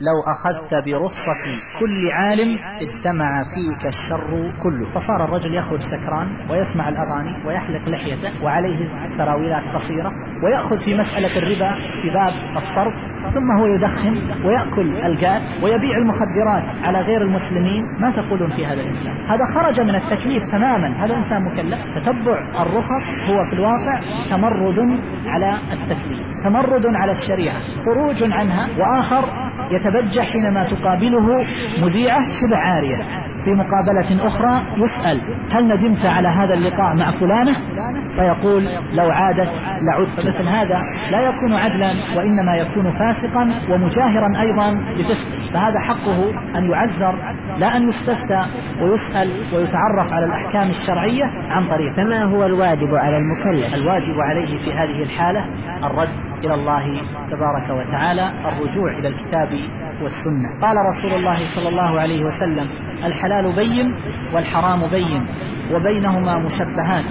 لو أخذت برخصة كل عالم اجتمع فيك الشر كله. فصار الرجل يخرج سكران ويسمع الأغاني ويحلق لحيته وعليه سراويلات قصيرة ويأخذ في مسألة الربا في باب الصرف ثم هو يدخن ويأكل الجات ويبيع المخدرات على غير المسلمين. ما تقولون في هذا الإنسان؟ هذا خرج من التكليف تماما. هذا إنسان مكلف. تتبع الرخص هو في الواقع تمرد على التكليف تمرد على الشريعة خروج عنها. وآخر يتبجح حينما تقابله مذيعة شبه عارية. في مقابلة أخرى يسأل هل ندمت على هذا اللقاء مع فلانة؟ فيقول لو عادت لعدت. مثل هذا لا يكون عدلا وإنما يكون فاسقا ومجاهرا أيضا بفسق فهذا حقه أن يعذر لا أن يستفتى ويسأل ويتعرف على الأحكام الشرعية عن طريق فما هو الواجب على المكلف؟ الواجب عليه في هذه الحالة الرد إلى الله تبارك وتعالى الرجوع إلى الكتاب والسنة. قال رسول الله صلى الله عليه وسلم الحلال بين والحرام بين وبينهما مشبهات.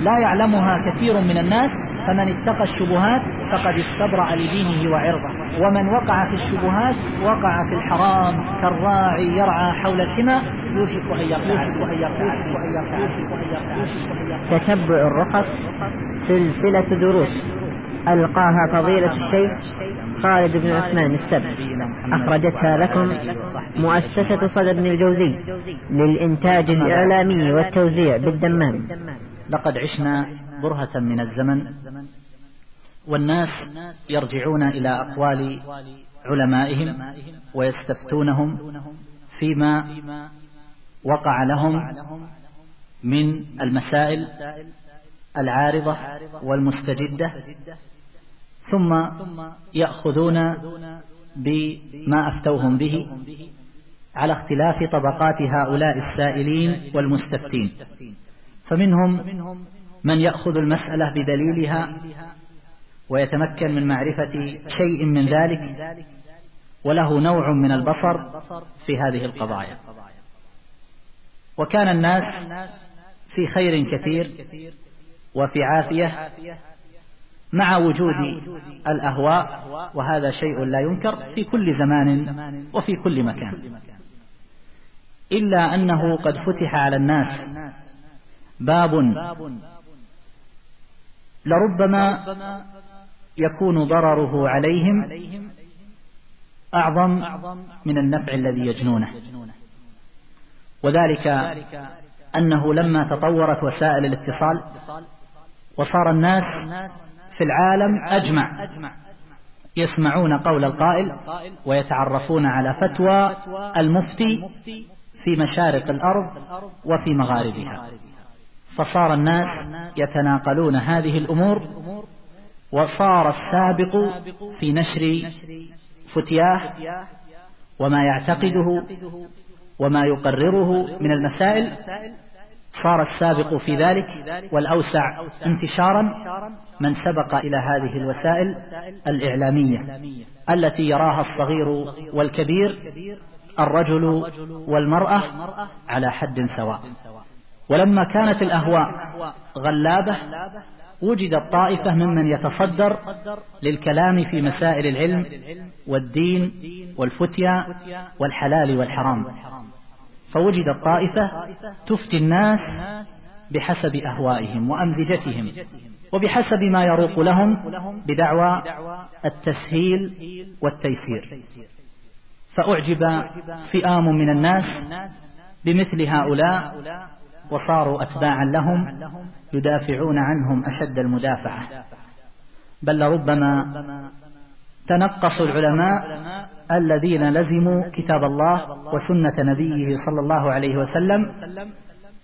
لا يعلمها كثير من الناس فمن اتقى الشبهات فقد استبرأ لدينه وعرضه. ومن وقع في الشبهات وقع في الحرام كالراعي يرعى حول الحمى يوشك أن يقع. تتبع الرخص سلسلة دروس. ألقاها فضيلة الشيخ خالد بن عثمان السبت أخرجتها لكم مؤسسة صدى بن الجوزي للإنتاج الإعلامي والتوزيع بالدمام. لقد عشنا برهة من الزمن والناس يرجعون إلى أقوال علمائهم ويستفتونهم فيما وقع لهم من المسائل العارضة والمستجدة ثم يأخذون بما أفتوهم به على اختلاف طبقات هؤلاء السائلين والمستفتين. فمنهم من يأخذ المسألة بدليلها ويتمكن من معرفة شيء من ذلك وله نوع من البصر في هذه القضايا. وكان الناس في خير كثير وفي عافية مع وجود الأهواء وهذا شيء لا ينكر في كل زمان وفي كل مكان. إلا أنه قد فتح على الناس باب لربما يكون ضرره عليهم أعظم من النفع الذي يجنونه. وذلك أنه لما تطورت وسائل الاتصال وصار الناس في العالم أجمع. يسمعون قول القائل ويتعرفون على فتوى المفتي في مشارق الأرض وفي مغاربها. فصار الناس يتناقلون هذه الأمور وصار السابق في نشر فتياه وما يعتقده وما يقرره من المسائل صار السابق في ذلك والأوسع انتشارا من سبق إلى هذه الوسائل الإعلامية التي يراها الصغير والكبير الرجل والمرأة على حد سواء. ولما كانت الأهواء غلابة وجدت طائفة ممن يتصدر للكلام في مسائل العلم والدين والفتيا والحلال والحرام. فوجدت طائفة تفتي الناس بحسب أهوائهم وأمزجتهم وبحسب ما يروق لهم بدعوى التسهيل والتيسير. فأعجب فئام من الناس بمثل هؤلاء وصاروا أتباعا لهم يدافعون عنهم أشد المدافعة. بل لربما تنقصوا العلماء الذين لزموا كتاب الله وسنة نبيه صلى الله عليه وسلم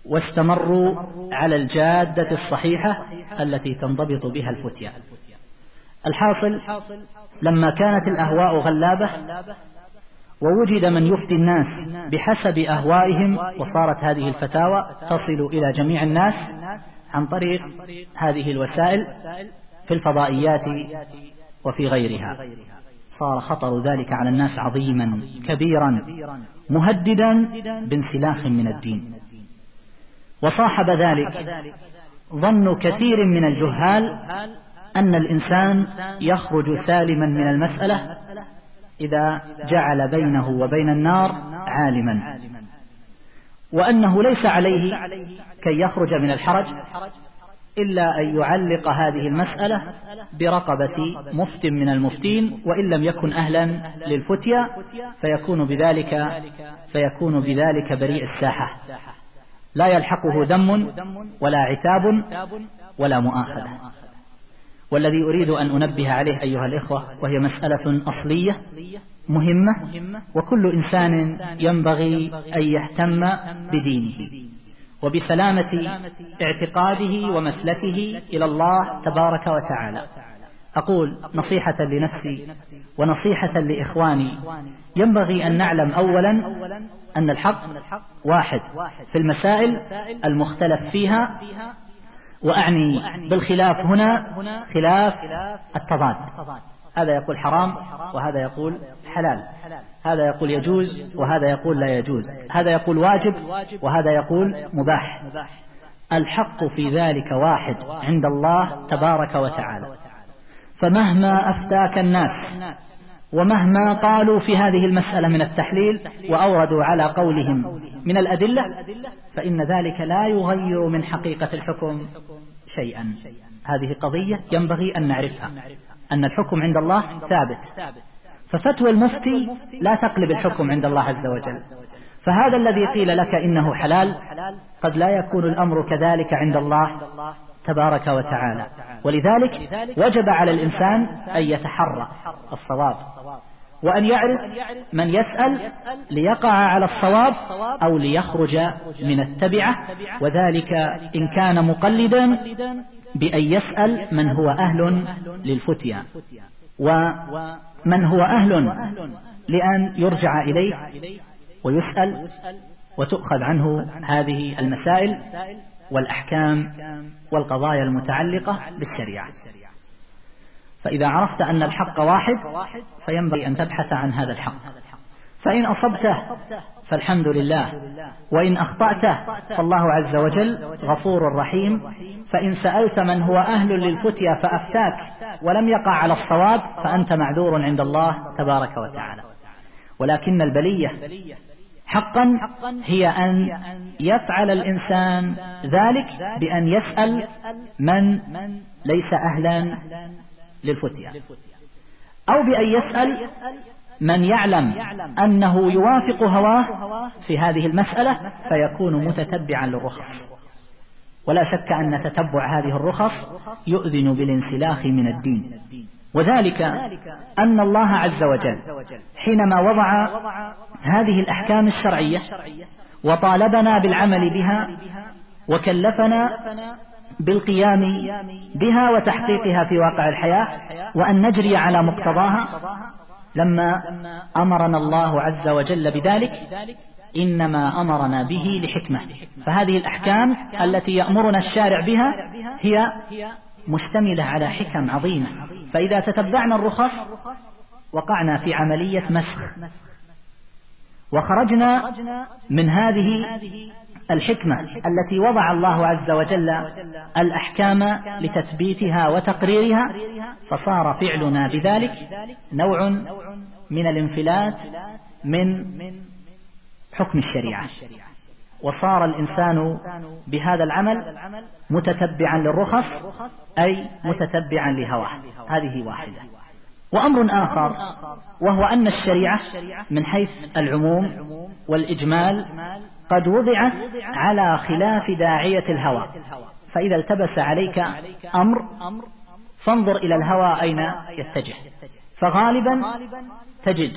واستمروا على الجادة الصحيحة التي تنضبط بها الفتيا الحاصل لما كانت الأهواء غلابة ووجد من يفتي الناس بحسب أهوائهم وصارت هذه الفتاوى تصل إلى جميع الناس عن طريق هذه الوسائل في الفضائيات وفي غيرها. صار خطر ذلك على الناس عظيما كبيرا مهددا بانسلاخ من الدين. وصاحب ذلك ظن كثير من الجهال أن الإنسان يخرج سالما من المسألة إذا جعل بينه وبين النار عالما. وأنه ليس عليه كي يخرج من الحرج إلا أن يعلق هذه المسألة برقبة مفت من المفتين وإن لم يكن أهلا للفتيا فيكون بذلك فيكون بذلك بريء الساحة. لا يلحقه دم ولا عتاب ولا مؤاخذة. والذي أريد أن أنبه عليه أيها الإخوة وهي مسألة أصلية مهمة وكل إنسان ينبغي أن يهتم بدينه. وبسلامة اعتقاده ومسلكه إلى الله تبارك وتعالى. أقول نصيحة لنفسي ونصيحة لإخواني. ينبغي أن نعلم أولا أن الحق واحد في المسائل المختلف فيها وأعني بالخلاف هنا خلاف التضاد. هذا يقول حرام وهذا يقول حلال. هذا يقول يجوز وهذا يقول لا يجوز. هذا يقول واجب وهذا يقول مباح. الحق في ذلك واحد عند الله تبارك وتعالى. فمهما أفتاك الناس ومهما قالوا في هذه المسألة من التحليل وأوردوا على قولهم من الأدلة فإن ذلك لا يغير من حقيقة الحكم شيئا. هذه قضية ينبغي أن نعرفها. أن الحكم عند الله ثابت. ففتوى المفتي لا تقلب الحكم عند الله عز وجل. فهذا الذي قيل لك إنه حلال قد لا يكون الأمر كذلك عند الله تبارك وتعالى. ولذلك وجب على الإنسان أن يتحرى الصواب وأن يعرف من يسأل ليقع على الصواب أو ليخرج من التبعة. وذلك إن كان مقلدا بأن يسأل من هو أهل للفتيا. ومن هو أهل لأن يرجع إليه ويسأل وتؤخذ عنه هذه المسائل والأحكام والقضايا المتعلقة بالشريعة. فإذا عرفت أن الحق واحد فينبغي أن تبحث عن هذا الحق. فإن أصبته فالحمد لله. وإن أخطأته فالله عز وجل غفور رحيم. فإن سألت من هو أهل للفتيا فأفتاك. ولم يقع على الصواب فأنت معذور عند الله تبارك وتعالى. ولكن البلية حقا هي أن يفعل الإنسان ذلك بأن يسأل من ليس أهلا للفتية أو بأن يسأل من يعلم أنه يوافق هواه في هذه المسألة فيكون متتبعا للرخص. ولا شك أن تتبع هذه الرخص يؤذن بالانسلاخ من الدين. وذلك أن الله عز وجل حينما وضع هذه الأحكام الشرعية وطالبنا بالعمل بها وكلفنا بالقيام بها وتحقيقها في واقع الحياة وأن نجري على مقتضاها. لما أمرنا الله عز وجل بذلك إنما أمرنا به لحكمة. فهذه الأحكام التي يأمرنا الشارع بها هي مشتملة على حكم عظيمة. فإذا تتبعنا الرخص وقعنا في عملية مسخ. وخرجنا من هذه الحكمة التي وضع الله عز وجل الأحكام لتثبيتها وتقريرها فصار فعلنا بذلك نوع من الانفلات من حكم الشريعة. وصار الإنسان بهذا العمل متتبعا للرخص أي متتبعا لهواه. هذه واحدة. وأمر آخر وهو أن الشريعة من حيث العموم والإجمال قد وضعت على خلاف داعية الهوى. فإذا التبس عليك أمر فانظر إلى الهوى أين يتجه. فغالبا تجد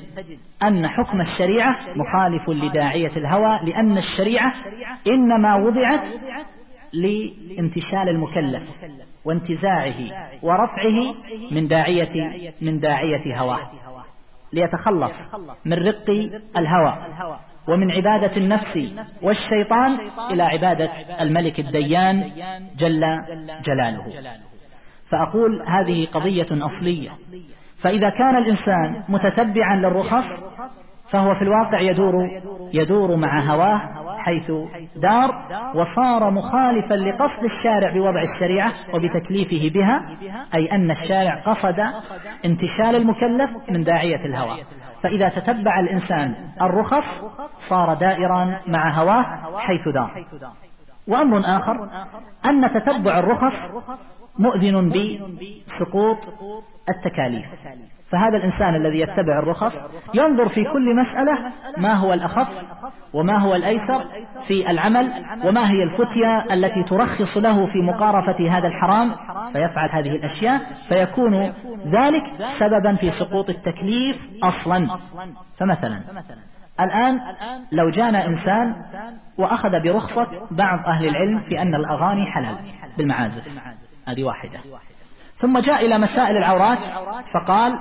أن حكم الشريعة مخالف لداعية الهوى لأن الشريعة إنما وضعت لانتشال المكلف وانتزاعه ورفعه من داعية من داعية هواه. ليتخلص من رق الهوى. ومن عبادة النفس والشيطان إلى عبادة الملك الديان جل جلاله. فأقول هذه قضية أصلية. فإذا كان الإنسان متتبعا للرخص فهو في الواقع يدور يدور مع هواه حيث دار وصار مخالفا لقصد الشارع بوضع الشريعة وبتكليفه بها أي أن الشارع قصد انتشال المكلف من داعية الهوى. فإذا تتبع الإنسان الرخص صار دائرا مع هواه حيث دار. وأمر آخر أن تتبع الرخص مؤذن بسقوط التكاليف. فهذا الإنسان الذي يتبع الرخص ينظر في كل مسألة ما هو الأخف وما هو الأيسر في العمل وما هي الفتية التي ترخص له في مقارفة هذا الحرام فيفعل هذه الأشياء فيكون ذلك سببا في سقوط التكليف أصلا. فمثلا الآن لو جانا إنسان وأخذ برخصة بعض أهل العلم في أن الأغاني حلال بالمعازف. هذه واحدة. ثم جاء إلى مسائل العورات فقال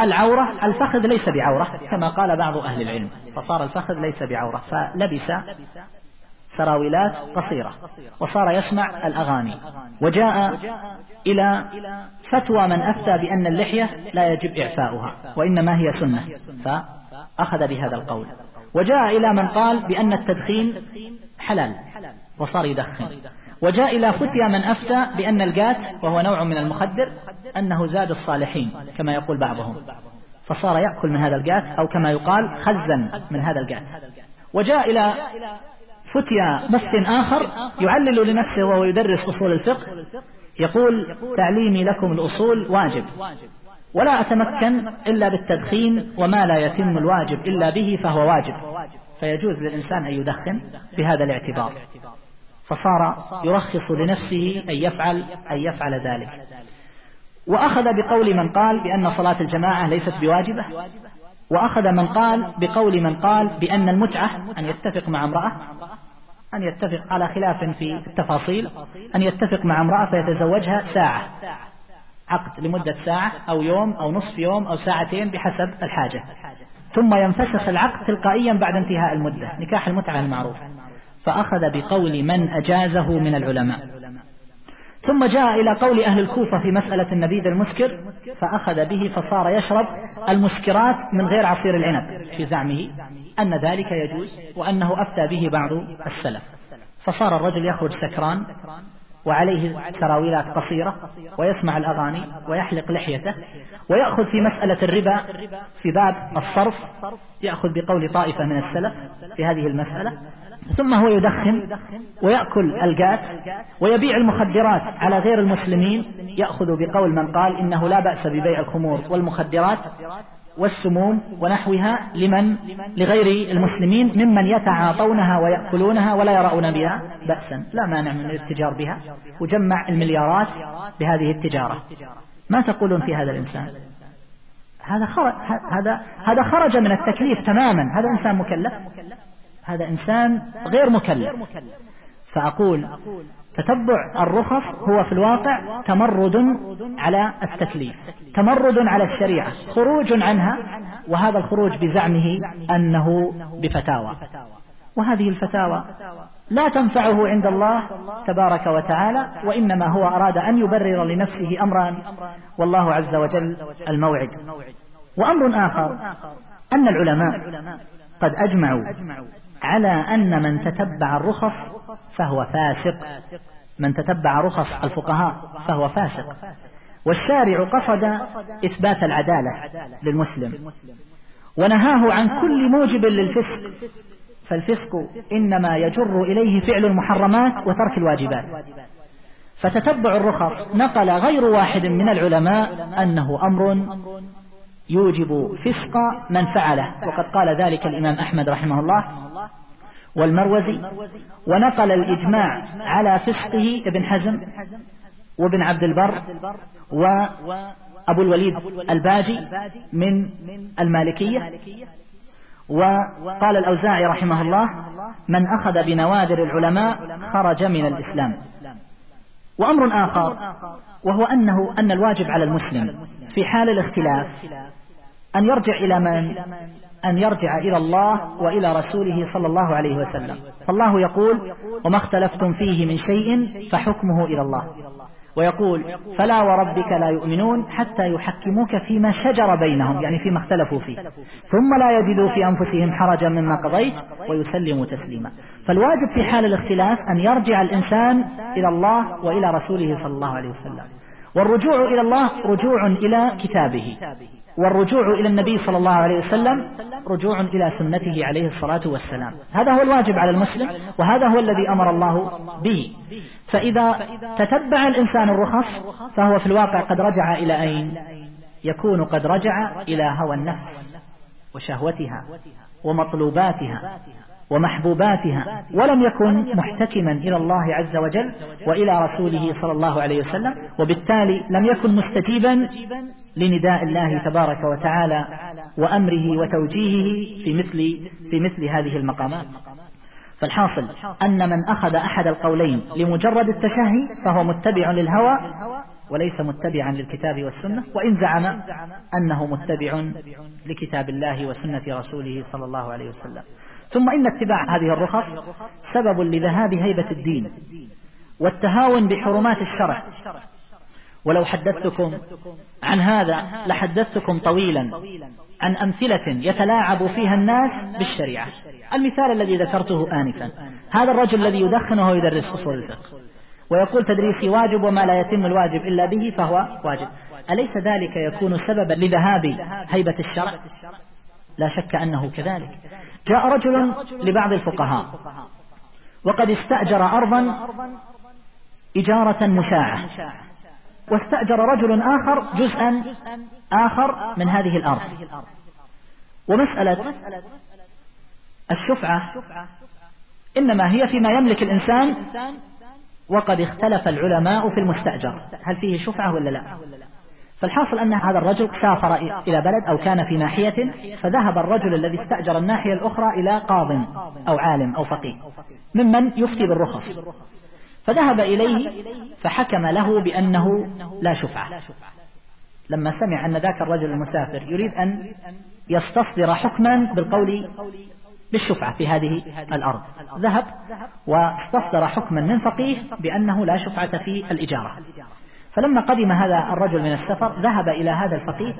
العورة الفخذ ليس بعورة كما قال بعض أهل العلم فصار الفخذ ليس بعورة فلبس سراويلات قصيرة وصار يسمع الأغاني وجاء إلى فتوى من أفتى بأن اللحية لا يجب إعفاؤها وإنما هي سنة فأخذ بهذا القول. وجاء إلى من قال بأن التدخين حلال وصار يدخن. وجاء إلى فتيا من أفتى بأن الجات وهو نوع من المخدر أنه زاد الصالحين كما يقول بعضهم. فصار يأكل من هذا الجات أو كما يقال خزن من هذا الجات. وجاء إلى فتيا مفت آخر يعلل لنفسه وهو يدرس أصول الفقه يقول تعليمي لكم الأصول واجب. ولا أتمكن إلا بالتدخين وما لا يتم الواجب إلا به فهو واجب. فيجوز للإنسان أن يدخن بهذا الاعتبار. فصار يرخص لنفسه أن يفعل أن يفعل ذلك. وأخذ بقول من قال بأن صلاة الجماعة ليست بواجبة. وأخذ من قال بقول من قال بأن المتعة أن يتفق مع امرأة. أن يتفق على خلاف في التفاصيل. أن يتفق مع امرأة فيتزوجها ساعة. عقد لمدة ساعة أو يوم أو نصف يوم أو ساعتين بحسب الحاجة. ثم ينفسخ العقد تلقائيا بعد انتهاء المدة. نكاح المتعة المعروف. فأخذ بقول من أجازه من العلماء. ثم جاء إلى قول أهل الكوفة في مسألة النبيذ المسكر فأخذ به فصار يشرب المسكرات من غير عصير العنب في زعمه أن ذلك يجوز وأنه أفتى به بعض السلف. فصار الرجل يخرج سكران وعليه سراويلات قصيرة ويسمع الأغاني ويحلق لحيته ويأخذ في مسألة الربا في باب الصرف يأخذ بقول طائفة من السلف في هذه المسألة ثم هو يدخن ويأكل الجات ويبيع المخدرات على غير المسلمين يأخذ بقول من قال إنه لا بأس ببيع الخمور والمخدرات والسموم ونحوها لمن؟ لغير المسلمين ممن يتعاطونها ويأكلونها ولا يرون بها بأسا لا مانع من الاتجار بها وجمع المليارات بهذه التجارة. ما تقولون في هذا الإنسان؟ هذا خرج هذا هذا خرج من التكليف تماما هذا إنسان مكلف. هذا إنسان غير مكلف. فأقول تتبع الرخص هو في الواقع تمرد على التكليف. تمرد على الشريعة خروج عنها وهذا الخروج بزعمه أنه بفتاوى. وهذه الفتاوى لا تنفعه عند الله تبارك وتعالى وإنما هو أراد أن يبرر لنفسه أمرا والله عز وجل الموعد. وأمر آخر أن العلماء قد أجمعوا على أن من تتبع الرخص فهو فاسق. من تتبع رخص الفقهاء فهو فاسق. والشارع قصد إثبات العدالة للمسلم. ونهاه عن كل موجب للفسق. فالفسق إنما يجر إليه فعل المحرمات وترك الواجبات. فتتبع الرخص نقل غير واحد من العلماء أنه أمر يوجب فسق من فعله. وقد قال ذلك الإمام أحمد رحمه الله. والمروزي ونقل الإجماع على فسقه ابن حزم وابن عبد البر وأبو الوليد الباجي من المالكية. وقال الأوزاعي رحمه الله من أخذ بنوادر العلماء خرج من الإسلام. وأمر آخر وهو أنه أن الواجب على المسلم في حال الاختلاف أن يرجع إلى من؟ أن يرجع إلى الله وإلى رسوله صلى الله عليه وسلم. فالله يقول وما اختلفتم فيه من شيء فحكمه إلى الله. ويقول فلا وربك لا يؤمنون حتى يحكموك فيما شجر بينهم. يعني فيما اختلفوا فيه. ثم لا يجدوا في أنفسهم حرجا مما قضيت ويسلموا تسليما. فالواجب في حال الاختلاف أن يرجع الإنسان إلى الله وإلى رسوله صلى الله عليه وسلم. والرجوع إلى الله رجوع إلى كتابه. والرجوع إلى النبي صلى الله عليه وسلم رجوع إلى سنته عليه الصلاة والسلام. هذا هو الواجب على المسلم وهذا هو الذي أمر الله به. فإذا تتبع الإنسان الرخص فهو في الواقع قد رجع إلى أين؟ يكون قد رجع إلى هوى النفس وشهوتها ومطلوباتها. ومحبوباتها ولم يكن محتكما إلى الله عز وجل وإلى رسوله صلى الله عليه وسلم وبالتالي لم يكن مستجيبا لنداء الله تبارك وتعالى وأمره وتوجيهه في مثل, في مثل هذه المقامات. فالحاصل أن من أخذ أحد القولين لمجرد التشهي فهو متبع للهوى وليس متبعا للكتاب والسنة وإن زعم أنه متبع لكتاب الله وسنة رسوله صلى الله عليه وسلم. ثم إن اتباع هذه الرخص سبب لذهاب هيبة الدين والتهاون بحرمات الشرع. ولو حدثتكم عن هذا لحدثتكم طويلا عن أمثلة يتلاعب فيها الناس بالشريعة. المثال الذي ذكرته آنفا. هذا الرجل الذي يدخن وهو يدرس أصول الفقه. ويقول تدريسي واجب وما لا يتم الواجب إلا به فهو واجب. أليس ذلك يكون سببا لذهاب هيبة الشرع؟ لا شك أنه كذلك. جاء رجل لبعض الفقهاء. وقد استأجر أرضا إجارة مشاعة. واستأجر رجل آخر جزءا آخر من هذه الأرض. ومسألة الشفعة إنما هي فيما يملك الإنسان وقد اختلف العلماء في المستأجر. هل فيه شفعة ولا لا؟ فالحاصل أن هذا الرجل سافر إلى بلد أو كان في ناحية فذهب الرجل الذي استأجر الناحية الأخرى إلى قاض أو عالم أو فقيه ممن يفتي بالرخص. فذهب إليه فحكم له بأنه لا شفعة. لما سمع أن ذاك الرجل المسافر يريد أن يستصدر حكما بالقول بالشفعة في هذه الأرض. ذهب واستصدر حكما من فقيه بأنه لا شفعة في الإجارة. فلما قدم هذا الرجل من السفر ذهب إلى هذا الفقيه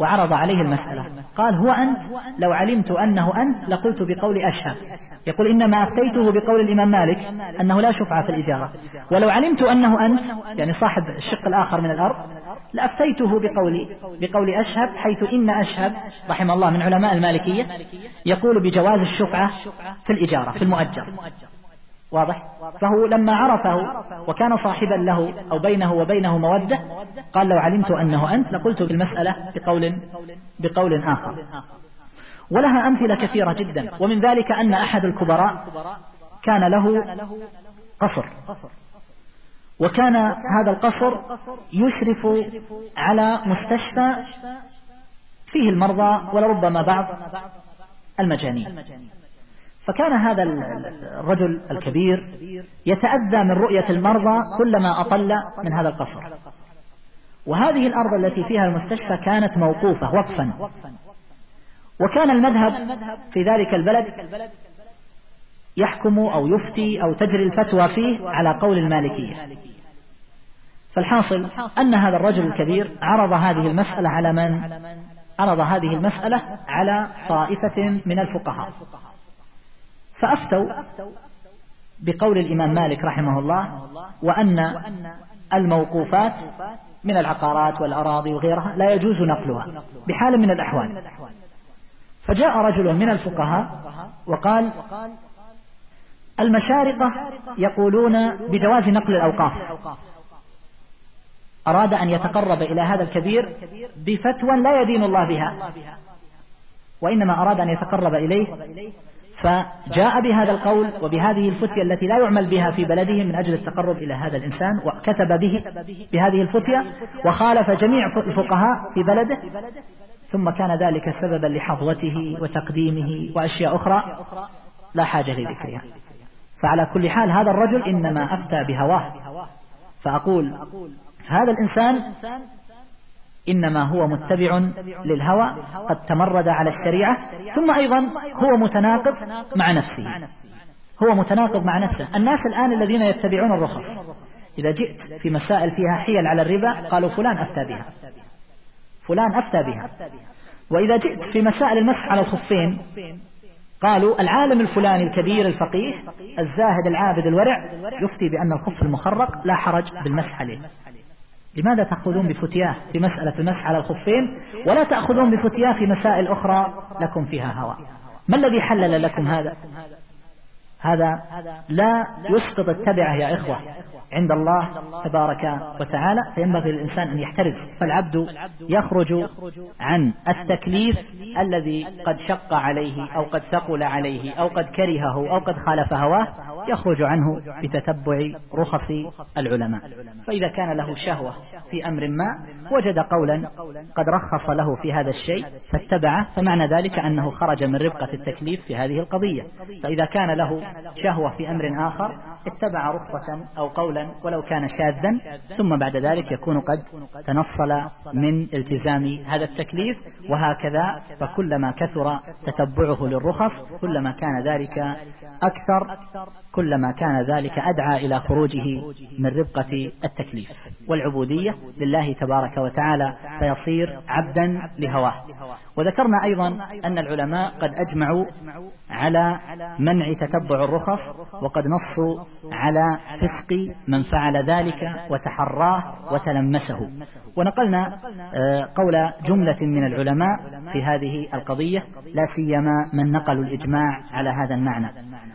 وعرض عليه المسألة. قال هو أنت؟ لو علمت أنه أنت لقلت بقول أشهب يقول إنما أفتيته بقول الإمام مالك أنه لا شفعة في الإجارة. ولو علمت أنه أنت يعني صاحب الشق الآخر من الأرض لأفتيته بقول بقول أشهب حيث إن أشهب رحمه الله من علماء المالكية يقول بجواز الشفعة في الإجارة في المؤجر. واضح؟ فهو لما عرفه وكان صاحبا له أو بينه وبينه مودة قال لو علمت أنه أنت لقلت بالمسألة بقول, بقول آخر. ولها أمثلة كثيرة جدا ومن ذلك أن أحد الكبراء كان له قصر. وكان هذا القصر يشرف على مستشفى فيه المرضى ولربما بعض المجانين. فكان هذا الرجل الكبير يتأذى من رؤية المرضى كلما أطل من هذا القصر. وهذه الأرض التي فيها المستشفى كانت موقوفة وقفا. وكان المذهب في ذلك البلد يحكم أو يفتي أو تجري الفتوى فيه على قول المالكية. فالحاصل أن هذا الرجل الكبير عرض هذه المسألة على من؟ عرض هذه المسألة على طائفة من الفقهاء. فأفتوا بقول الإمام مالك رحمه الله وأن الموقوفات من العقارات والأراضي وغيرها لا يجوز نقلها بحال من الأحوال. فجاء رجل من الفقهاء وقال المشارقة يقولون بجواز نقل الأوقاف. أراد أن يتقرب إلى هذا الكبير بفتوى لا يدين الله بها وإنما أراد أن يتقرب إليه فجاء بهذا القول وبهذه الفتية التي لا يعمل بها في بلده من أجل التقرب إلى هذا الإنسان وكتب به بهذه الفتية وخالف جميع الفقهاء في بلده ثم كان ذلك سببا لحظوته وتقديمه وأشياء أخرى لا حاجة لذكرها. فعلى كل حال هذا الرجل إنما أفتى بهواه. فأقول هذا الإنسان إنما هو متبع للهوى قد تمرد على الشريعة ثم أيضا هو متناقض مع نفسه. هو متناقض مع نفسه. الناس الآن الذين يتبعون الرخص إذا جئت في مسائل فيها حيل على الربا قالوا فلان أفتى بها. فلان أفتى بها. وإذا جئت في مسائل المسح على الخفين قالوا العالم الفلاني الكبير الفقيه الزاهد العابد الورع يفتي بأن الخف المخرق لا حرج بالمسح عليه. لماذا تأخذون بفتياه في مسألة المسح على الخفين؟ ولا تأخذون بفتياه في مسائل أخرى لكم فيها هوى ما الذي حلل لكم هذا؟ هذا لا يسقط التبعة يا إخوة. عند الله تبارك وتعالى فينبغي للإنسان أن يحترز. فالعبد يخرج عن التكليف الذي قد شق عليه أو قد ثقل عليه أو قد كرهه أو قد خالف هواه يخرج عنه بتتبع رخص العلماء. فإذا كان له شهوة في أمر ما وجد قولا قد رخص له في هذا الشيء فاتبعه فمعنى ذلك أنه خرج من ربقة التكليف في هذه القضية. فإذا كان له شهوة في أمر آخر اتبع رخصة أو قولا ولو كان شاذا ثم بعد ذلك يكون قد تنصل من التزام هذا التكليف وهكذا فكلما كثر تتبعه للرخص كلما كان ذلك أكثر كلما كان ذلك أدعى إلى خروجه من ربقة التكليف. والعبودية لله تبارك وتعالى فيصير عبدا لهواه. وذكرنا أيضا أن العلماء قد أجمعوا على منع تتبع الرخص وقد نصوا على فسق من فعل ذلك وتحراه وتلمسه. ونقلنا آه، قول جملة من العلماء في هذه القضية لا سيما من نقلوا الإجماع على هذا المعنى.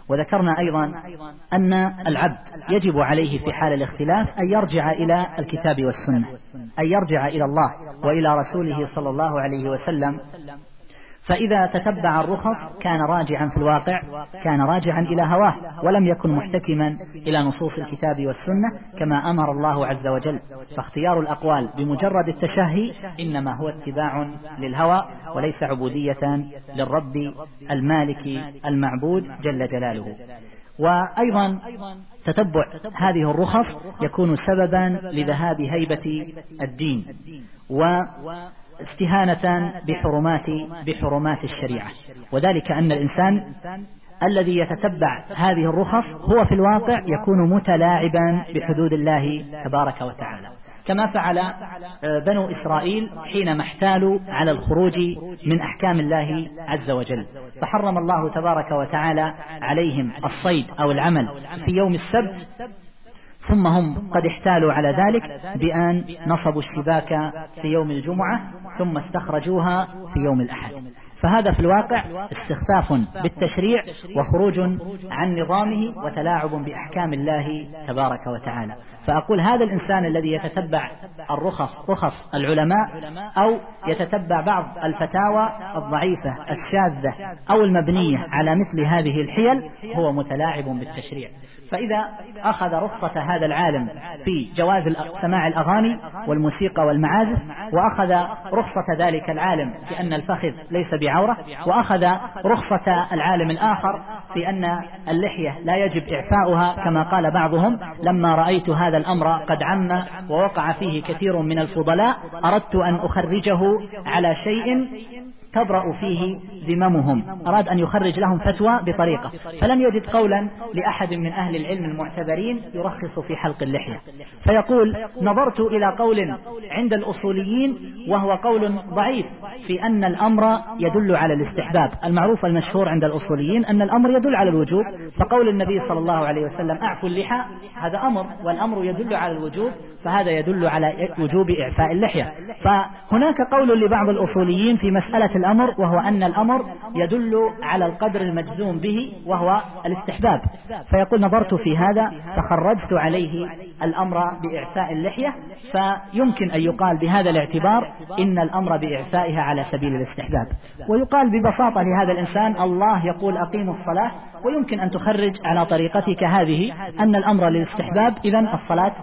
وذكرنا أيضا أن العبد يجب عليه في حال الاختلاف أن يرجع إلى الكتاب والسنة أن يرجع إلى الله وإلى رسوله صلى الله عليه وسلم فإذا تتبع الرخص كان راجعا في الواقع كان راجعا إلى هواه ولم يكن محتكما إلى نصوص الكتاب والسنة كما أمر الله عز وجل. فاختيار الأقوال بمجرد التشهي إنما هو اتباع للهوى وليس عبودية للرب المالك المعبود جل جلاله. وأيضا تتبع هذه الرخص يكون سببا لذهاب هيبة الدين. و استهانة بحرمات بحرمات الشريعة. وذلك أن الإنسان الذي يتتبع هذه الرخص هو في الواقع يكون متلاعبا بحدود الله تبارك وتعالى. كما فعل آه، بنو إسرائيل حينما احتالوا على الخروج من أحكام الله عز وجل. فحرم الله تبارك وتعالى عليهم الصيد أو العمل في يوم السبت ثم هم قد احتالوا على ذلك بأن نصبوا الشباك في يوم الجمعة ثم استخرجوها في يوم الأحد. فهذا في الواقع استخفاف بالتشريع وخروج عن نظامه وتلاعب بأحكام الله تبارك وتعالى. فأقول هذا الإنسان الذي يتتبع الرخص رخص العلماء أو يتتبع بعض الفتاوى الضعيفة الشاذة أو المبنية على مثل هذه الحيل هو متلاعب بالتشريع. فإذا أخذ رخصة هذا العالم في جواز سماع الأغاني والموسيقى والمعازف وأخذ رخصة ذلك العالم في أن الفخذ ليس بعورة وأخذ رخصة العالم الآخر في أن اللحية لا يجب إعفاؤها كما قال بعضهم لما رأيت هذا الأمر قد عم ووقع فيه كثير من الفضلاء أردت أن أخرجه على شيء تبرأ فيه ذممهم. أراد أن يخرج لهم فتوى بطريقة. فلم يجد قولا لأحد من أهل العلم المعتبرين يرخص في حلق اللحية. فيقول نظرت إلى قول عند الأصوليين وهو قول ضعيف في أن الأمر يدل على الاستحباب. المعروف المشهور عند الأصوليين أن الأمر يدل على الوجوب. فقول النبي صلى الله عليه وسلم أعفوا اللحى هذا أمر والأمر يدل على الوجوب فهذا يدل على وجوب إعفاء اللحية. فهناك قول لبعض الأصوليين في مسألة الأمر وهو أن الأمر يدل على القدر المجزوم به وهو الاستحباب. فيقول نظرت في هذا فخرجت عليه الأمر بإعفاء اللحية فيمكن أن يقال بهذا الاعتبار إن الأمر بإعفائها على سبيل الاستحباب. ويقال ببساطة لهذا الإنسان الله يقول أقيموا الصلاة ويمكن أن تخرج على طريقتك هذه أن الأمر للاستحباب إذا الصلاة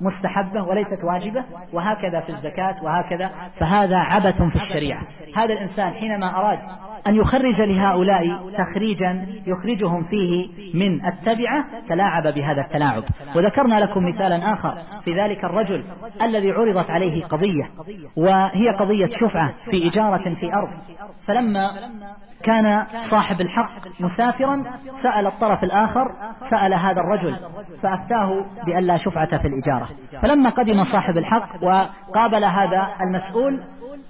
مستحبة وليست واجبة وهكذا في الزكاة وهكذا فهذا عبث في الشريعة. هذا الإنسان حينما أراد أن يخرج لهؤلاء تخريجا يخرجهم فيه من التبعة تلاعب بهذا التلاعب. وذكرنا لكم مثالا آخر في ذلك الرجل الذي عرضت عليه قضية وهي قضية شفعة في إجارة في أرض. فلما كان صاحب الحق مسافرا سأل الطرف الآخر سأل هذا الرجل فأفتاه بأن لا شفعة في الإجارة. فلما قدم صاحب الحق وقابل هذا المسؤول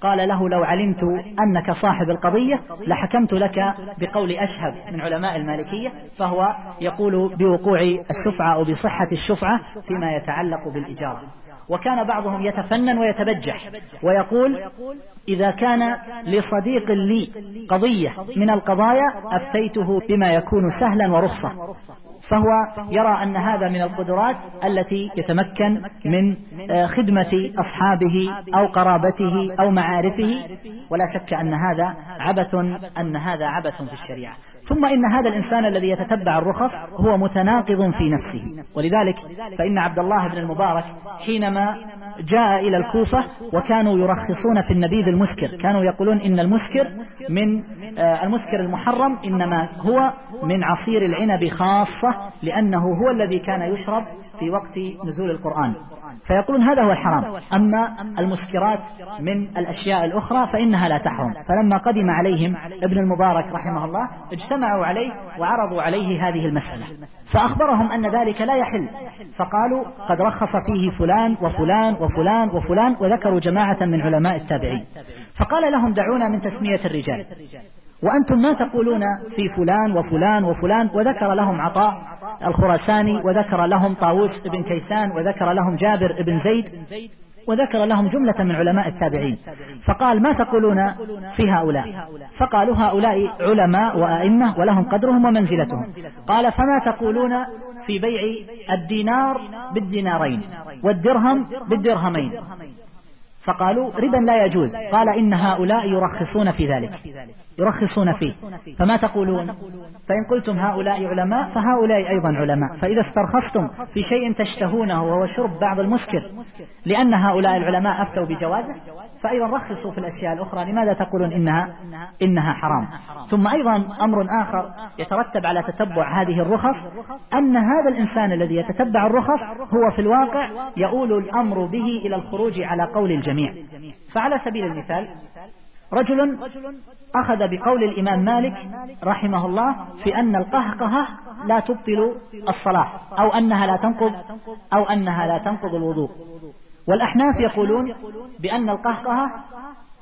قال له لو علمت أنك صاحب القضية لحكمت لك بقول أشهب من علماء المالكية فهو يقول بوقوع الشفعة أو بصحة الشفعة فيما يتعلق بالإجارة. وكان بعضهم يتفنن ويتبجح ويقول إذا كان لصديق لي قضية من القضايا أفتيته بما يكون سهلا ورخصة فهو يرى أن هذا من القدرات التي يتمكن من آه، خدمة أصحابه أو قرابته أو معارفه. ولا شك أن هذا عبث أن هذا عبث في الشريعة. ثم إن هذا الإنسان الذي يتتبع الرخص هو متناقض في نفسه. ولذلك فإن عبد الله بن المبارك حينما جاء إلى الكوفة وكانوا يرخصون في النبيذ المسكر. كانوا يقولون إن المسكر من آه، المسكر المحرم إنما هو من عصير العنب خاصة لأنه هو الذي كان يشرب في وقت نزول القرآن. فيقولون هذا هو الحرام. أما المسكرات من الأشياء الأخرى فإنها لا تحرم. فلما قدم عليهم ابن المبارك رحمه الله اجتمعوا عليه وعرضوا عليه هذه المسألة. فأخبرهم أن ذلك لا يحل. فقالوا قد رخص فيه فلان وفلان وفلان وفلان وذكروا جماعة من علماء التابعين. فقال لهم دعونا من تسمية الرجال. وأنتم ما تقولون في فلان وفلان وفلان؟ وذكر لهم عطاء الخراساني وذكر لهم طاووس بن كيسان وذكر لهم جابر بن زيد. وذكر لهم جملة من علماء التابعين. فقال ما تقولون في هؤلاء؟ فقالوا هؤلاء علماء وأئمة ولهم قدرهم ومنزلتهم. قال فما تقولون في بيع الدينار بالدينارين والدرهم بالدرهمين؟ فقالوا ربا لا يجوز. قال إن هؤلاء يرخصون في ذلك. يرخصون فيه. فما تقولون؟ فإن قلتم هؤلاء علماء فهؤلاء أيضا علماء. فإذا استرخصتم في شيء تشتهونه وهو شرب بعض المسكر لأن هؤلاء العلماء أفتوا بجوازه فأيضا رخصوا في الأشياء الأخرى. لماذا تقولون إنها إنها حرام؟ ثم أيضا أمر آخر يترتب على تتبع هذه الرخص أن هذا الإنسان الذي يتتبع الرخص هو في الواقع يؤول الأمر به إلى الخروج على قول الجميع. فعلى سبيل المثال رجل أخذ بقول الإمام مالك رحمه الله في أن القهقهة لا تبطل الصلاة أو أنها لا تنقض أو أنها لا تنقض الوضوء. والأحناف يقولون بأن القهقهة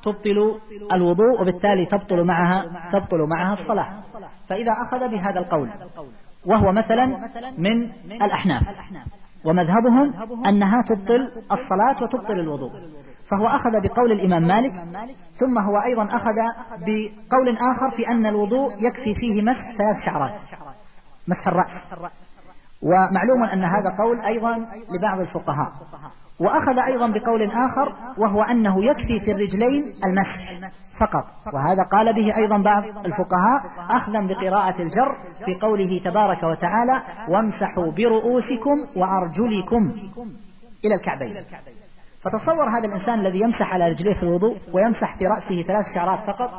تبطل الوضوء وبالتالي تبطل معها تبطل معها الصلاة. فإذا أخذ بهذا القول وهو مثلا من الأحناف. ومذهبهم أنها تبطل الصلاة وتبطل الوضوء. فهو أخذ بقول الإمام مالك ثم هو أيضا أخذ بقول آخر في أن الوضوء يكفي فيه مسح ثلاث شعرات مسح الرأس. ومعلوم أن هذا قول أيضا لبعض الفقهاء. وأخذ أيضا بقول آخر وهو أنه يكفي في الرجلين المسح فقط. وهذا قال به أيضا بعض الفقهاء أخذا بقراءة الجر في قوله تبارك وتعالى وامسحوا برؤوسكم وأرجلكم إلى الكعبين فتصور هذا الإنسان الذي يمسح على رجليه في الوضوء ويمسح في رأسه ثلاث شعرات فقط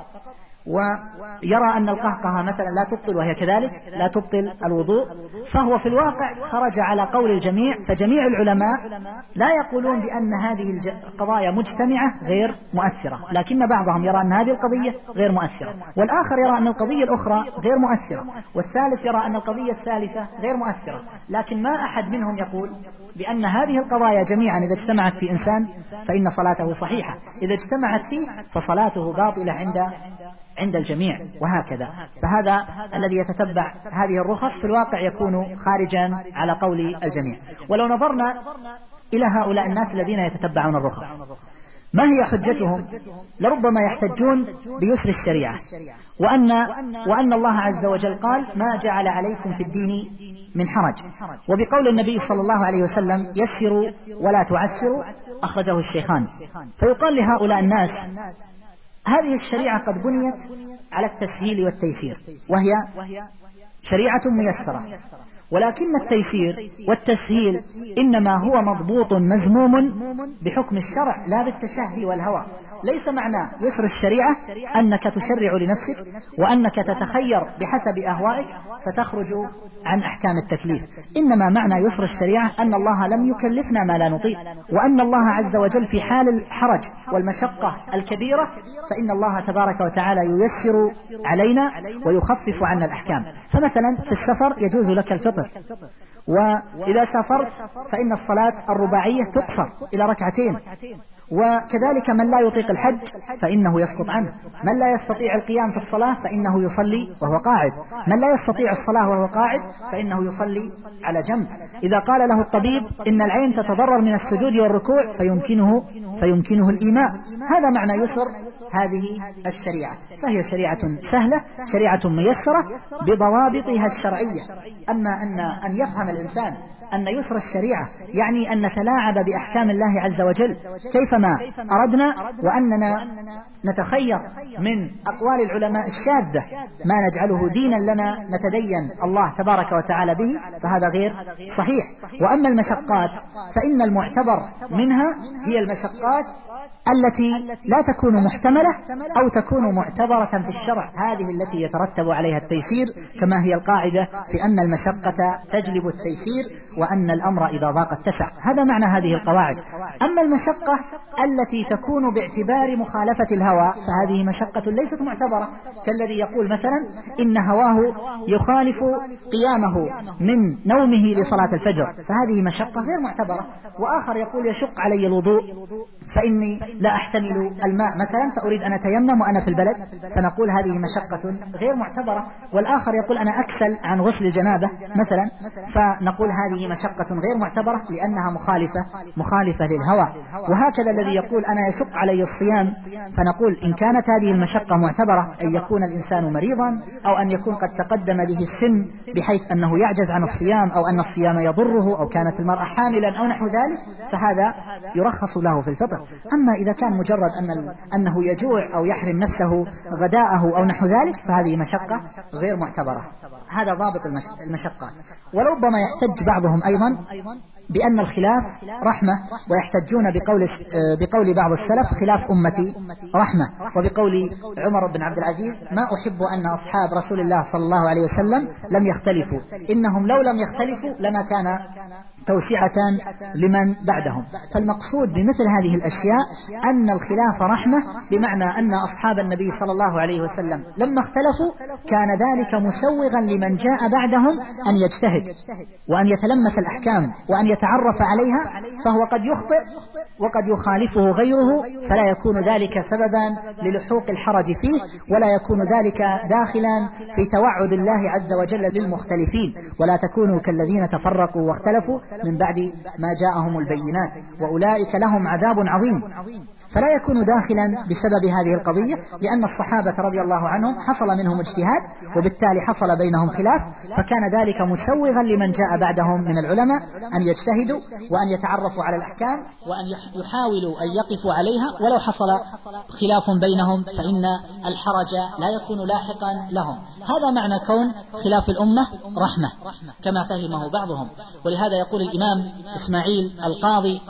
ويرى أن القهقهة مثلا لا تبطل وهي كذلك لا تبطل الوضوء فهو في الواقع خرج على قول الجميع فجميع العلماء لا يقولون بأن هذه القضايا مجتمعة غير مؤثرة لكن بعضهم يرى أن هذه القضية غير مؤثرة والآخر يرى أن القضية الأخرى غير مؤثرة والثالث يرى أن القضية الثالثة غير مؤثرة لكن ما أحد منهم يقول بأن هذه القضايا جميعا إذا اجتمعت في إنسان فإن صلاته صحيحة. إذا اجتمعت فيه فصلاته باطلة عند عند الجميع وهكذا. فهذا الذي يتتبع هذه الرخص في الواقع يكون خارجا على قول الجميع. ولو نظرنا إلى هؤلاء الناس الذين يتتبعون الرخص ما هي حجتهم لربما يحتجون بيسر الشريعة. وأن, وأن الله عز وجل قال ما جعل عليكم في الدين من حرج. وبقول النبي صلى الله عليه وسلم يسروا ولا تعسروا أخرجه الشيخان. فيقال لهؤلاء الناس هذه الشريعة قد بنيت على التسهيل والتيسير وهي شريعة ميسرة. ولكن التيسير والتسهيل إنما هو مضبوط مزموم بحكم الشرع لا بالتشهي والهوى. ليس معنى يسر الشريعة أنك تشرع لنفسك وأنك تتخير بحسب أهوائك فتخرج عن أحكام التكليف. إنما معنى يسر الشريعة أن الله لم يكلفنا ما لا نطيق وأن الله عز وجل في حال الحرج والمشقة الكبيرة فإن الله تبارك وتعالى ييسر علينا ويخفف عنا الأحكام. فمثلا في السفر يجوز لك الفطر وإذا سافرت فإن الصلاة الرباعية تقصر إلى ركعتين. وكذلك من لا يطيق الحج فإنه يسقط عنه. من لا يستطيع القيام في الصلاة فإنه يصلي وهو قاعد. من لا يستطيع الصلاة وهو قاعد فإنه يصلي على جنب. إذا قال له الطبيب إن العين تتضرر من السجود والركوع فيمكنه فيمكنه الإيماء. هذا معنى يسر هذه الشريعة. فهي شريعة سهلة شريعة ميسرة بضوابطها الشرعية. أما أن أن يفهم الإنسان أن يسر الشريعة يعني أن نتلاعب بأحكام الله عز وجل. كيفما أردنا وأننا نتخير من أقوال العلماء الشاذة ما نجعله دينا لنا نتدين الله تبارك وتعالى به فهذا غير صحيح. وأما المشقات فإن المعتبر منها هي المشقات التي لا تكون محتملة أو تكون معتبرة في الشرع. هذه التي يترتب عليها التيسير كما هي القاعدة في أن المشقة تجلب التيسير وأن الأمر إذا ضاق اتسع. هذا معنى هذه القواعد. أما المشقة التي تكون باعتبار مخالفة الهوى فهذه مشقة ليست معتبرة. كالذي يقول مثلا إن هواه يخالف قيامه من نومه لصلاة الفجر. فهذه مشقة غير معتبرة. وآخر يقول يشق علي الوضوء. فإني لا أحتمل الماء. مثلا فأريد أن أتيمم وأنا في البلد فنقول هذه مشقة غير معتبرة والآخر يقول أنا أكسل عن غسل الجنابة مثلا فنقول هذه مشقة غير معتبرة لأنها مخالفة مخالفة للهوى. وهكذا الذي يقول أنا يشق علي الصيام فنقول إن كانت هذه المشقة معتبرة أن يكون الإنسان مريضا أو أن يكون قد تقدم به السن بحيث أنه يعجز عن الصيام أو أن الصيام يضره أو كانت المرأة حاملا أو نحو ذلك فهذا يرخص له في الفطر. أما إذا كان مجرد أن أنه يجوع أو يحرم نفسه غداءه أو نحو ذلك فهذه مشقة غير معتبرة. هذا ضابط المشقات. ولربما يحتج بعضهم أيضا بأن الخلاف رحمة ويحتجون بقول بقول بعض السلف خلاف أمتي رحمة. وبقول عمر بن عبد العزيز ما أحب أن أصحاب رسول الله صلى الله عليه وسلم لم يختلفوا. إنهم لو لم يختلفوا لما كان توسعة لمن بعدهم. فالمقصود بمثل هذه الأشياء أن الخلاف رحمة بمعنى أن أصحاب النبي صلى الله عليه وسلم لما اختلفوا كان ذلك مسوغا لمن جاء بعدهم أن يجتهد وأن يتلمس الأحكام وأن يتعرف عليها فهو قد يخطئ وقد يخالفه غيره فلا يكون ذلك سببا للحوق الحرج فيه ولا يكون ذلك داخلا في توعد الله عز وجل للمختلفين. ولا تكونوا كالذين تفرقوا واختلفوا من بعد ما جاءهم البينات. وأولئك لهم عذاب عظيم. فلا يكون داخلا بسبب هذه القضية لأن الصحابة رضي الله عنهم حصل منهم اجتهاد وبالتالي حصل بينهم خلاف فكان ذلك مسوغا لمن جاء بعدهم من العلماء أن يجتهدوا وأن يتعرفوا على الأحكام وأن يحاولوا أن يقفوا عليها ولو حصل خلاف بينهم فإن الحرج لا يكون لاحقا لهم. هذا معنى كون خلاف الأمة رحمة كما فهمه بعضهم. ولهذا يقول الإمام إسماعيل القاضي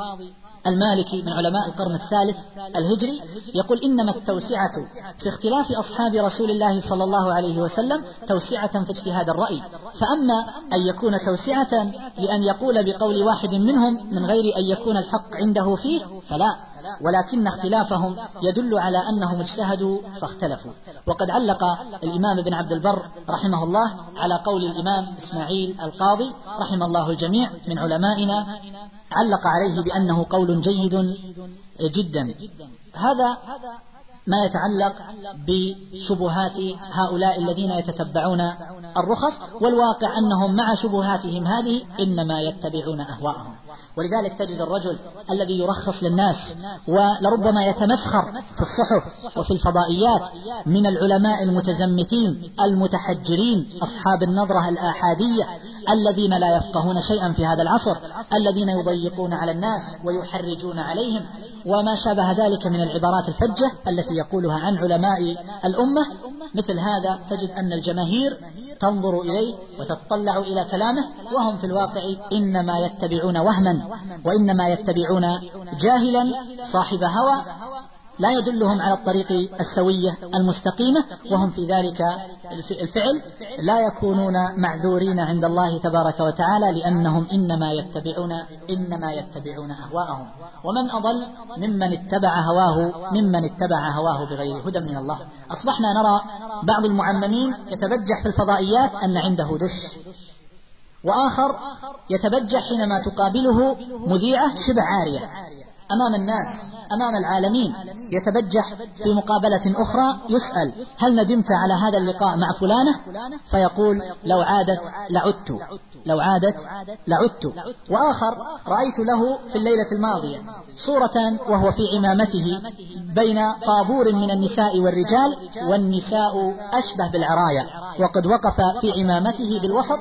المالكي من علماء القرن الثالث الهجري يقول إنما التوسعة في اختلاف أصحاب رسول الله صلى الله عليه وسلم توسعة في اجتهاد الرأي. فأما أن يكون توسعة لأن يقول بقول واحد منهم من غير أن يكون الحق عنده فيه فلا. ولكن اختلافهم يدل على أنهم اجتهدوا فاختلفوا. وقد علق الإمام ابن عبد البر رحمه الله على قول الإمام إسماعيل القاضي رحم الله الجميع من علمائنا علق عليه بأنه قول جيد جدا. هذا ما يتعلق بشبهات هؤلاء الذين يتتبعون الرخص والواقع أنهم مع شبهاتهم هذه إنما يتبعون أهواءهم. ولذلك تجد الرجل الذي يرخص للناس ولربما يتمسخر في الصحف وفي الفضائيات من العلماء المتزمتين المتحجرين أصحاب النظرة الآحادية الذين لا يفقهون شيئا في هذا العصر الذين يضيقون على الناس ويحرجون عليهم. وما شابه ذلك من العبارات الفجة التي يقولها عن علماء الأمة. مثل هذا تجد أن الجماهير تنظر إليه وتتطلع إلى كلامه وهم في الواقع إنما يتبعون وهما وإنما يتبعون جاهلا صاحب هوى لا يدلهم على الطريق السوية المستقيمة وهم في ذلك الفعل لا يكونون معذورين عند الله تبارك وتعالى لأنهم إنما يتبعون إنما يتبعون أهواءهم. ومن أضل ممن اتبع هواه ممن اتبع هواه بغير هدى من الله. أصبحنا نرى بعض المعممين يتبجح في الفضائيات أن عنده دش. وآخر يتبجح حينما تقابله مذيعة شبه عارية. أمام الناس أمام العالمين. يتبجح في مقابلة أخرى يسأل هل ندمت على هذا اللقاء مع فلانة؟ فيقول لو عادت لعدت. لو عادت لعدت. وآخر رأيت له في الليلة الماضية صورة وهو في عمامته بين طابور من النساء والرجال والنساء أشبه بالعراية وقد وقف في عمامته بالوسط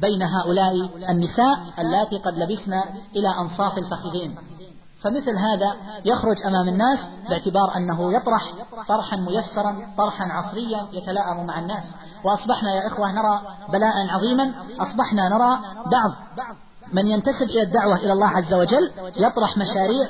بين هؤلاء النساء اللاتي قد لبسن إلى أنصاف الفخذين. فمثل هذا يخرج أمام الناس باعتبار أنه يطرح طرحا ميسرا طرحا عصريا يتلائم مع الناس. وأصبحنا يا إخوة نرى بلاء عظيما أصبحنا نرى بعض من ينتسب إلى الدعوة إلى الله عز وجل يطرح مشاريع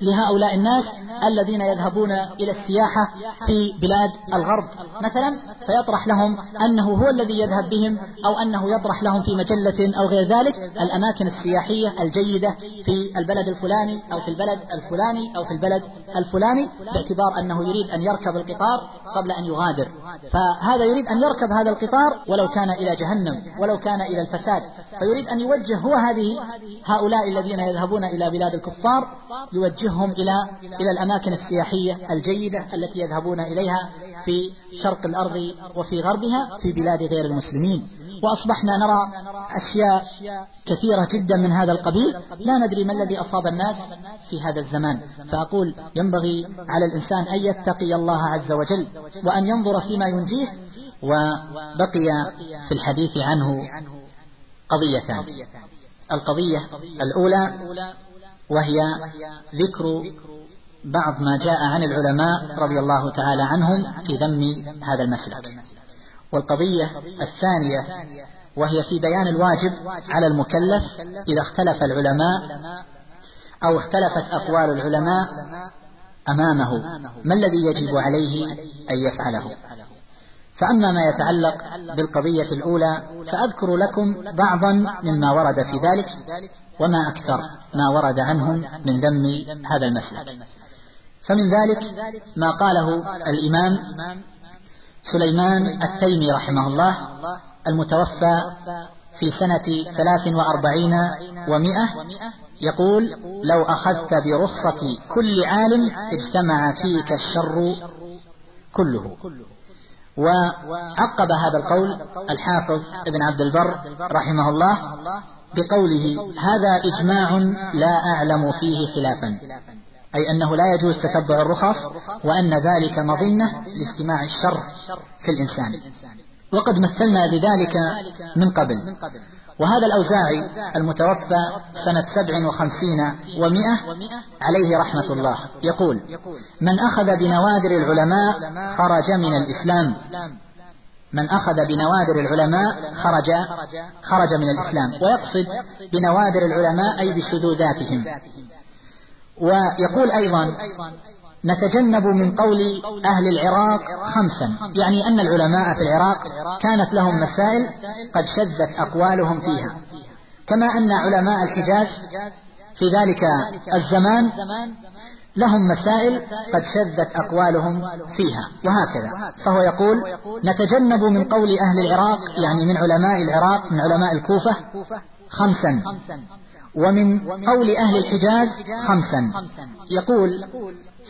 لهؤلاء الناس الذين يذهبون إلى السياحة في بلاد الغرب. مثلا فيطرح لهم أنه هو الذي يذهب بهم أو أنه يطرح لهم في مجلة أو غير ذلك الأماكن السياحية الجيدة في البلد الفلاني أو في البلد الفلاني أو في البلد الفلاني باعتبار أنه يريد أن يركب القطار قبل أن يغادر. فهذا يريد أن يركب هذا القطار ولو كان إلى جهنم ولو كان إلى الفساد. فيريد أن يوجه هو هذه هؤلاء الذين يذهبون إلى بلاد الكفار يوجه يوجههم إلى إلى الأماكن السياحية الجيدة التي يذهبون إليها في شرق الأرض وفي غربها في بلاد غير المسلمين. وأصبحنا نرى أشياء كثيرة جدا من هذا القبيل. لا ندري ما الذي أصاب الناس في هذا الزمان. فأقول ينبغي على الإنسان أن يتقي الله عز وجل وأن ينظر فيما ينجيه وبقي في الحديث عنه قضيتان. القضية الأولى وهي ذكر بعض ما جاء عن العلماء رضي الله تعالى عنهم في ذم هذا المسلك. والقضية الثانية وهي في بيان الواجب على المكلف إذا اختلف العلماء أو اختلفت أقوال العلماء أمامه. ما الذي يجب عليه أن يفعله؟ فأما ما يتعلق بالقضية الأولى فأذكر لكم بعضا مما ورد في ذلك وما أكثر ما ورد عنهم من ذم هذا المسلك. فمن ذلك ما قاله الإمام سليمان التيمي رحمه الله المتوفى في سنة ثلاث وأربعين ومائة يقول لو أخذت برخصة كل عالم اجتمع فيك الشر كله. وعقب هذا القول الحافظ ابن عبد البر رحمه الله بقوله هذا إجماع لا أعلم فيه خلافا. أي أنه لا يجوز تتبع الرخص وأن ذلك مظنة لاجتماع الشر في الإنسان. وقد مثلنا بذلك من قبل. وهذا الأوزاعي المتوفى سنة سبع وخمسين ومائة عليه رحمة الله يقول من أخذ بنوادر العلماء خرج من الإسلام. من أخذ بنوادر العلماء خرج خرج من الإسلام. ويقصد بنوادر العلماء أي بشذوذاتهم ويقول أيضا نتجنب من قول أهل العراق خمسا. يعني أن العلماء في العراق كانت لهم مسائل قد شذت أقوالهم فيها. كما أن علماء الحجاز في ذلك الزمان لهم مسائل قد شذت أقوالهم فيها. وهكذا. فهو يقول نتجنب من قول أهل العراق يعني من علماء العراق من علماء الكوفة خمسا. ومن قول أهل الحجاز خمسا. يقول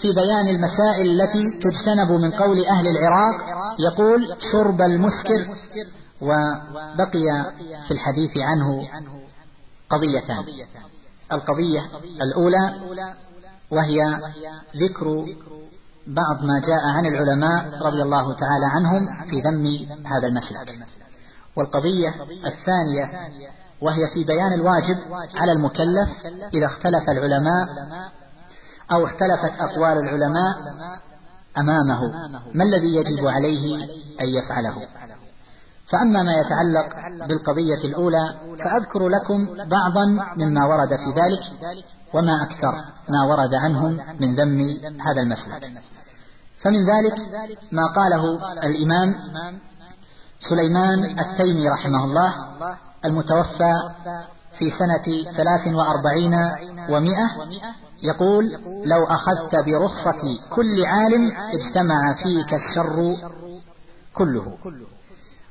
في بيان المسائل التي تجتنب من قول أهل العراق يقول شرب المسكر وبقي في الحديث عنه قضيتان. القضية الأولى وهي ذكر بعض ما جاء عن العلماء رضي الله تعالى عنهم في ذم هذا المسلك. والقضية الثانية وهي في بيان الواجب على المكلف إذا اختلف العلماء أو اختلفت أقوال العلماء أمامه. ما الذي يجب عليه أن يفعله؟ فأما ما يتعلق بالقضية الأولى فأذكر لكم بعضا مما ورد في ذلك وما أكثر ما ورد عنهم من ذم هذا المسلك. فمن ذلك ما قاله الإمام سليمان التيمي رحمه الله المتوفى في سنة ثلاث وأربعين ومائة يقول لو أخذت برخصة كل عالم اجتمع فيك الشر كله.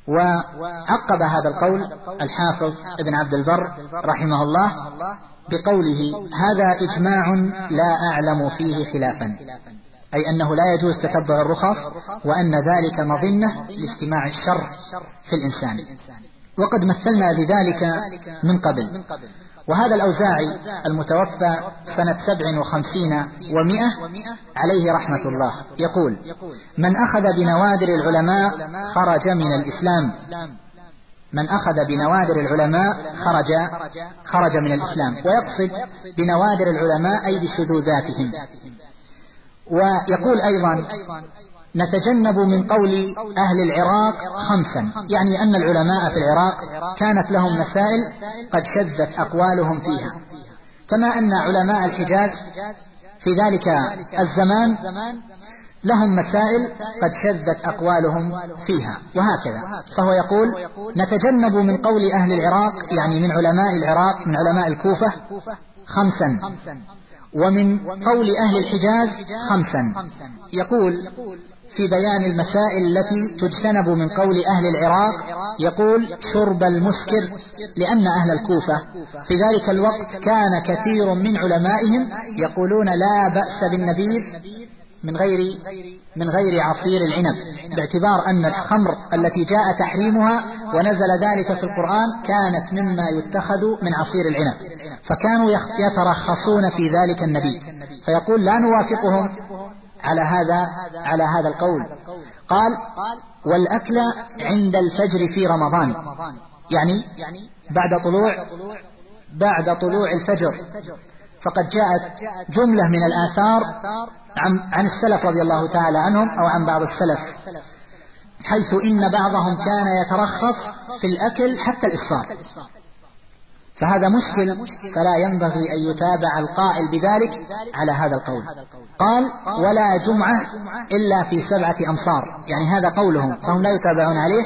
وعقب هذا القول الحافظ ابن عبد البر رحمه الله بقوله هذا إجماع لا أعلم فيه خلافا أي أنه لا يجوز تتبع الرخص وأن ذلك مظنة لاجتماع الشر في الإنسان. وقد مثلنا بذلك من قبل. وهذا الأوزاعي المتوفى سنة سبع وخمسين ومئة عليه رحمة الله. يقول من أخذ بنوادر العلماء خرج من الإسلام. من أخذ بنوادر العلماء خرج خرج من الإسلام. ويقصد بنوادر العلماء أي بشذوذاتهم. ويقول أيضا نتجنب من قول أهل العراق خمسا. يعني أن العلماء في العراق كانت لهم مسائل قد شذت أقوالهم فيها. كما أن علماء الحجاز في ذلك الزمان لهم مسائل قد شذت أقوالهم فيها. وهكذا. فهو يقول نتجنب من قول أهل العراق يعني من علماء العراق من علماء الكوفة خمسا. ومن قول أهل الحجاز خمسا. يقول في بيان المسائل التي تجتنب من قول أهل العراق يقول شرب المسكر لأن أهل الكوفة. في ذلك الوقت كان كثير من علمائهم يقولون لا بأس بالنبيذ من غير من غير عصير العنب باعتبار أن الخمر التي جاء تحريمها ونزل ذلك في القرآن كانت مما يتخذ من عصير العنب. فكانوا يترخصون في ذلك النبي فيقول لا نوافقهم. على هذا على هذا القول. قال والأكل عند الفجر في رمضان. يعني بعد طلوع بعد طلوع الفجر. فقد جاءت جملة من الآثار عن, عن السلف رضي الله تعالى عنهم أو عن بعض السلف حيث إن بعضهم كان يترخص في الأكل حتى الإسفار فهذا مشكل فلا ينبغي أن يتابع القائل بذلك على هذا القول. قال ولا جمعة إلا في سبعة أمصار. يعني هذا قولهم فهم لا يتابعون عليه.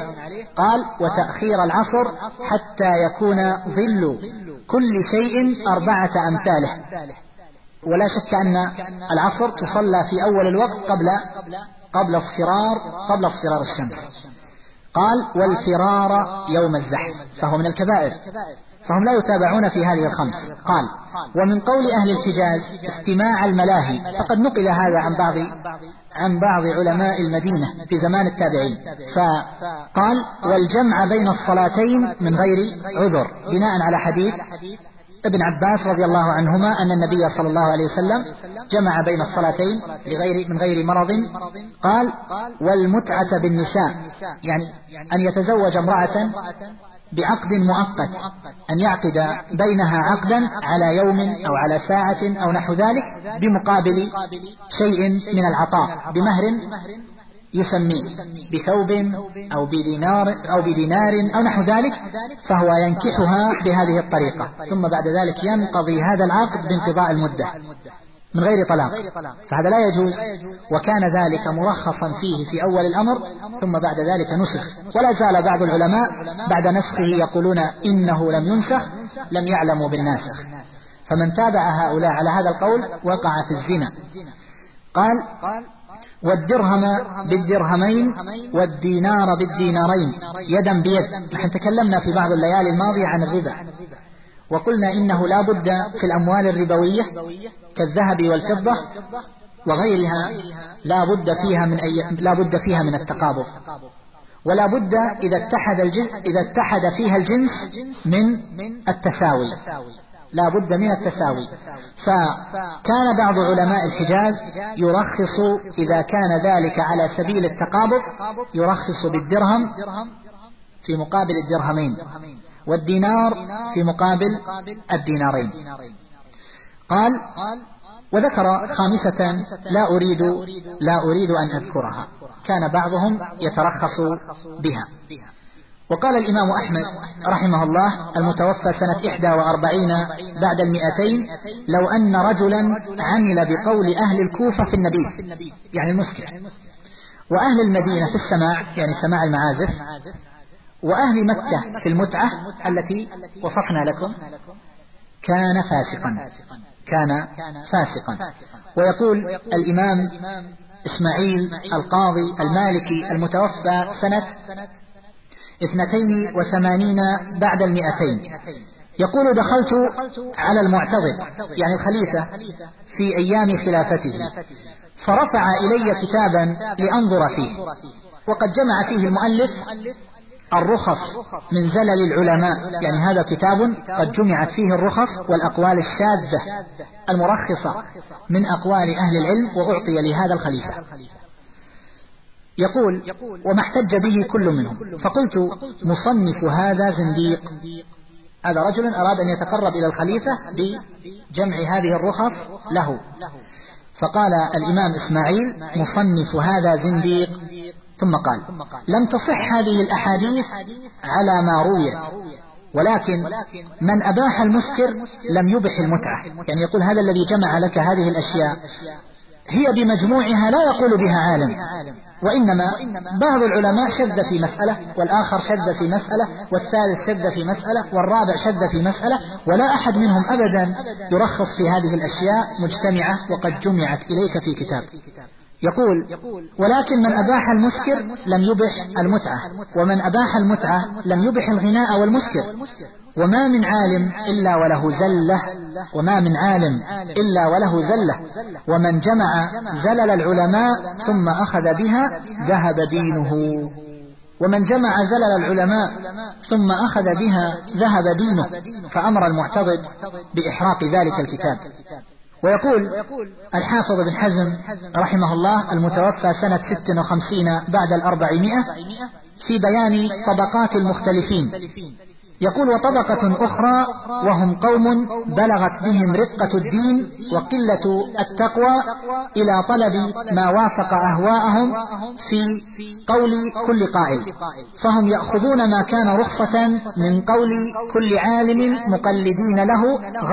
قال وتأخير العصر حتى يكون ظل كل شيء أربعة أمثاله. ولا شك أن العصر تصلى في أول الوقت قبل قبل اصفرار قبل اصفرار الشمس. قال والفرار يوم الزحف. فهو من الكبائر. فهم لا يتابعون في هذه الخمس. قال ومن قول أهل الحجاز استماع الملاهي. فقد نقل هذا عن بعض عن بعض علماء المدينة في زمان التابعين. فقال والجمع بين الصلاتين من غير عذر. بناء على حديث ابن عباس رضي الله عنهما أن النبي صلى الله عليه وسلم جمع بين الصلاتين لغير من غير مرض. قال والمتعة بالنساء. يعني أن يتزوج امرأة بعقد مؤقت أن يعقد بينها عقدا على يوم أو على ساعة أو نحو ذلك بمقابل شيء من العطاء بمهر يسميه بثوب أو بدينار أو بدينار أو نحو ذلك فهو ينكحها بهذه الطريقة ثم بعد ذلك ينقضي هذا العقد بانقضاء المدة. من غير طلاق. فهذا لا يجوز. وكان ذلك مرخصا فيه في أول الأمر ثم بعد ذلك نسخ. ولا زال بعض العلماء بعد نسخه يقولون إنه لم ينسخ لم يعلموا بالناسخ. فمن تابع هؤلاء على هذا القول وقع في الزنا. قال والدرهم بالدرهمين والدينار بالدينارين يدا بيد. نحن تكلمنا في بعض الليالي الماضية عن الربا. وقلنا إنه لا بد في الأموال الربوية كالذهب والفضة وغيرها لا بد فيها من أي لا بد فيها من التقابض. ولا بد إذا اتحد الجنس إذا اتحد فيها الجنس من التساوي. لا بد من التساوي. فكان بعض علماء الحجاز يرخص إذا كان ذلك على سبيل التقابض يرخص بالدرهم في مقابل الدرهمين. والدينار في مقابل الدينارين. قال وذكر خامسة لا أريد لا أريد أن أذكرها. كان بعضهم يترخص بها. وقال الإمام أحمد رحمه الله المتوفى سنة إحدى وأربعين بعد المئتين لو أن رجلا عمل بقول أهل الكوفة في النبي يعني المسكر وأهل المدينة في السماع يعني سماع المعازف وأهل مكة في المتعة التي وصفنا لكم كان فاسقا كان فاسقا. ويقول الإمام إسماعيل القاضي المالكي المتوفى سنة اثنتين وثمانين بعد المئتين. يقول دخلت على المعتضد يعني الخليفة في أيام خلافته. فرفع إلي كتابا لأنظر فيه. وقد جمع فيه المؤلف الرخص من زلل العلماء. يعني هذا كتاب قد جمعت فيه الرخص والأقوال الشاذة المرخصة من أقوال أهل العلم وأعطي لهذا الخليفة. يقول وما احتج به كل منهم. فقلت مصنف هذا زنديق. هذا رجل أراد أن يتقرب إلى الخليفة بجمع هذه الرخص له. فقال الإمام إسماعيل مصنف هذا زنديق. ثم قال لم تصح هذه الأحاديث على ما رويت ولكن من أباح المسكر لم يبح المتعة. يعني يقول هذا الذي جمع لك هذه الأشياء هي بمجموعها لا يقول بها عالم. وإنما بعض العلماء شذ في مسألة والآخر شذ في مسألة والثالث شذ في مسألة والرابع شذ في مسألة ولا أحد منهم أبدا يرخص في هذه الأشياء مجتمعة وقد جمعت إليك في كتاب. يقول ولكن من أباح المسكر لم يبح المتعة. ومن أباح المتعة لم يبح الغناء والمسكر. وما من عالم إلا وله زلة. وما من عالم إلا وله زلة. ومن جمع زلل العلماء ثم أخذ بها ذهب دينه. ومن جمع زلل العلماء ثم أخذ بها ذهب دينه. فأمر المعتضد بإحراق ذلك الكتاب. ويقول الحافظ بن حزم رحمه الله المتوفى سنة 56 بعد الأربعمائة في بيان طبقات المختلفين. يقول وطبقة أخرى وهم قوم بلغت بهم رقة الدين وقلة التقوى إلى طلب ما وافق أهواءهم في قول كل قائل. فهم يأخذون ما كان رخصة من قول كل عالم مقلدين له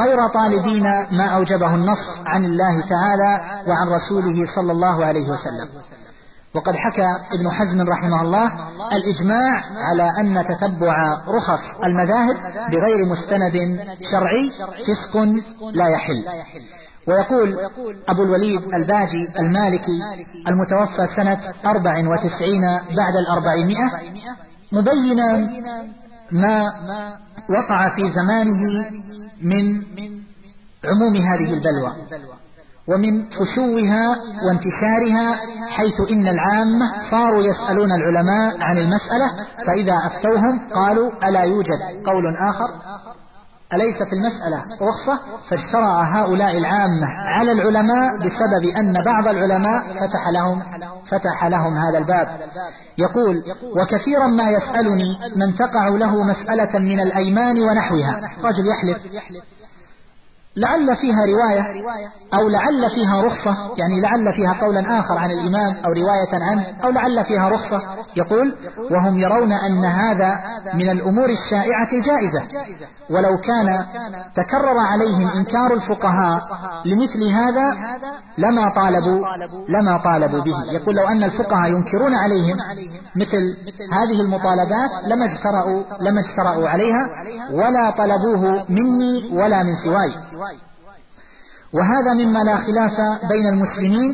غير طالبين ما أوجبه النص عن الله تعالى وعن رسوله صلى الله عليه وسلم. وقد حكى ابن حزم رحمه الله الإجماع على أن تتبع رخص المذاهب بغير مستند شرعي فسق لا يحل. ويقول أبو الوليد الباجي المالكي المتوفى سنة أربع وتسعين بعد الأربعمائة مبينا ما وقع في زمانه من عموم هذه البلوى. ومن فشوها وانتشارها حيث إن العامة صاروا يسألون العلماء عن المسألة فإذا أفتوهم قالوا ألا يوجد؟ قول آخر أليس في المسألة رخصة؟ فاجترأ هؤلاء العامة على العلماء بسبب أن بعض العلماء فتح لهم فتح لهم هذا الباب. يقول وكثيرا ما يسألني من تقع له مسألة من الأيمان ونحوها. رجل يحلف لعل فيها رواية أو لعل فيها رخصة يعني لعل فيها قولا آخر عن الإمام أو رواية عنه أو لعل فيها رخصة. يقول وهم يرون أن هذا من الأمور الشائعة الجائزة. ولو كان تكرر عليهم إنكار الفقهاء لمثل هذا لما طالبوا لما طالبوا به. يقول لو أن الفقهاء ينكرون عليهم مثل هذه المطالبات لما اجترأوا لما اجترأوا عليها ولا طلبوه مني ولا من سواي. وهذا مما لا خلاف بين المسلمين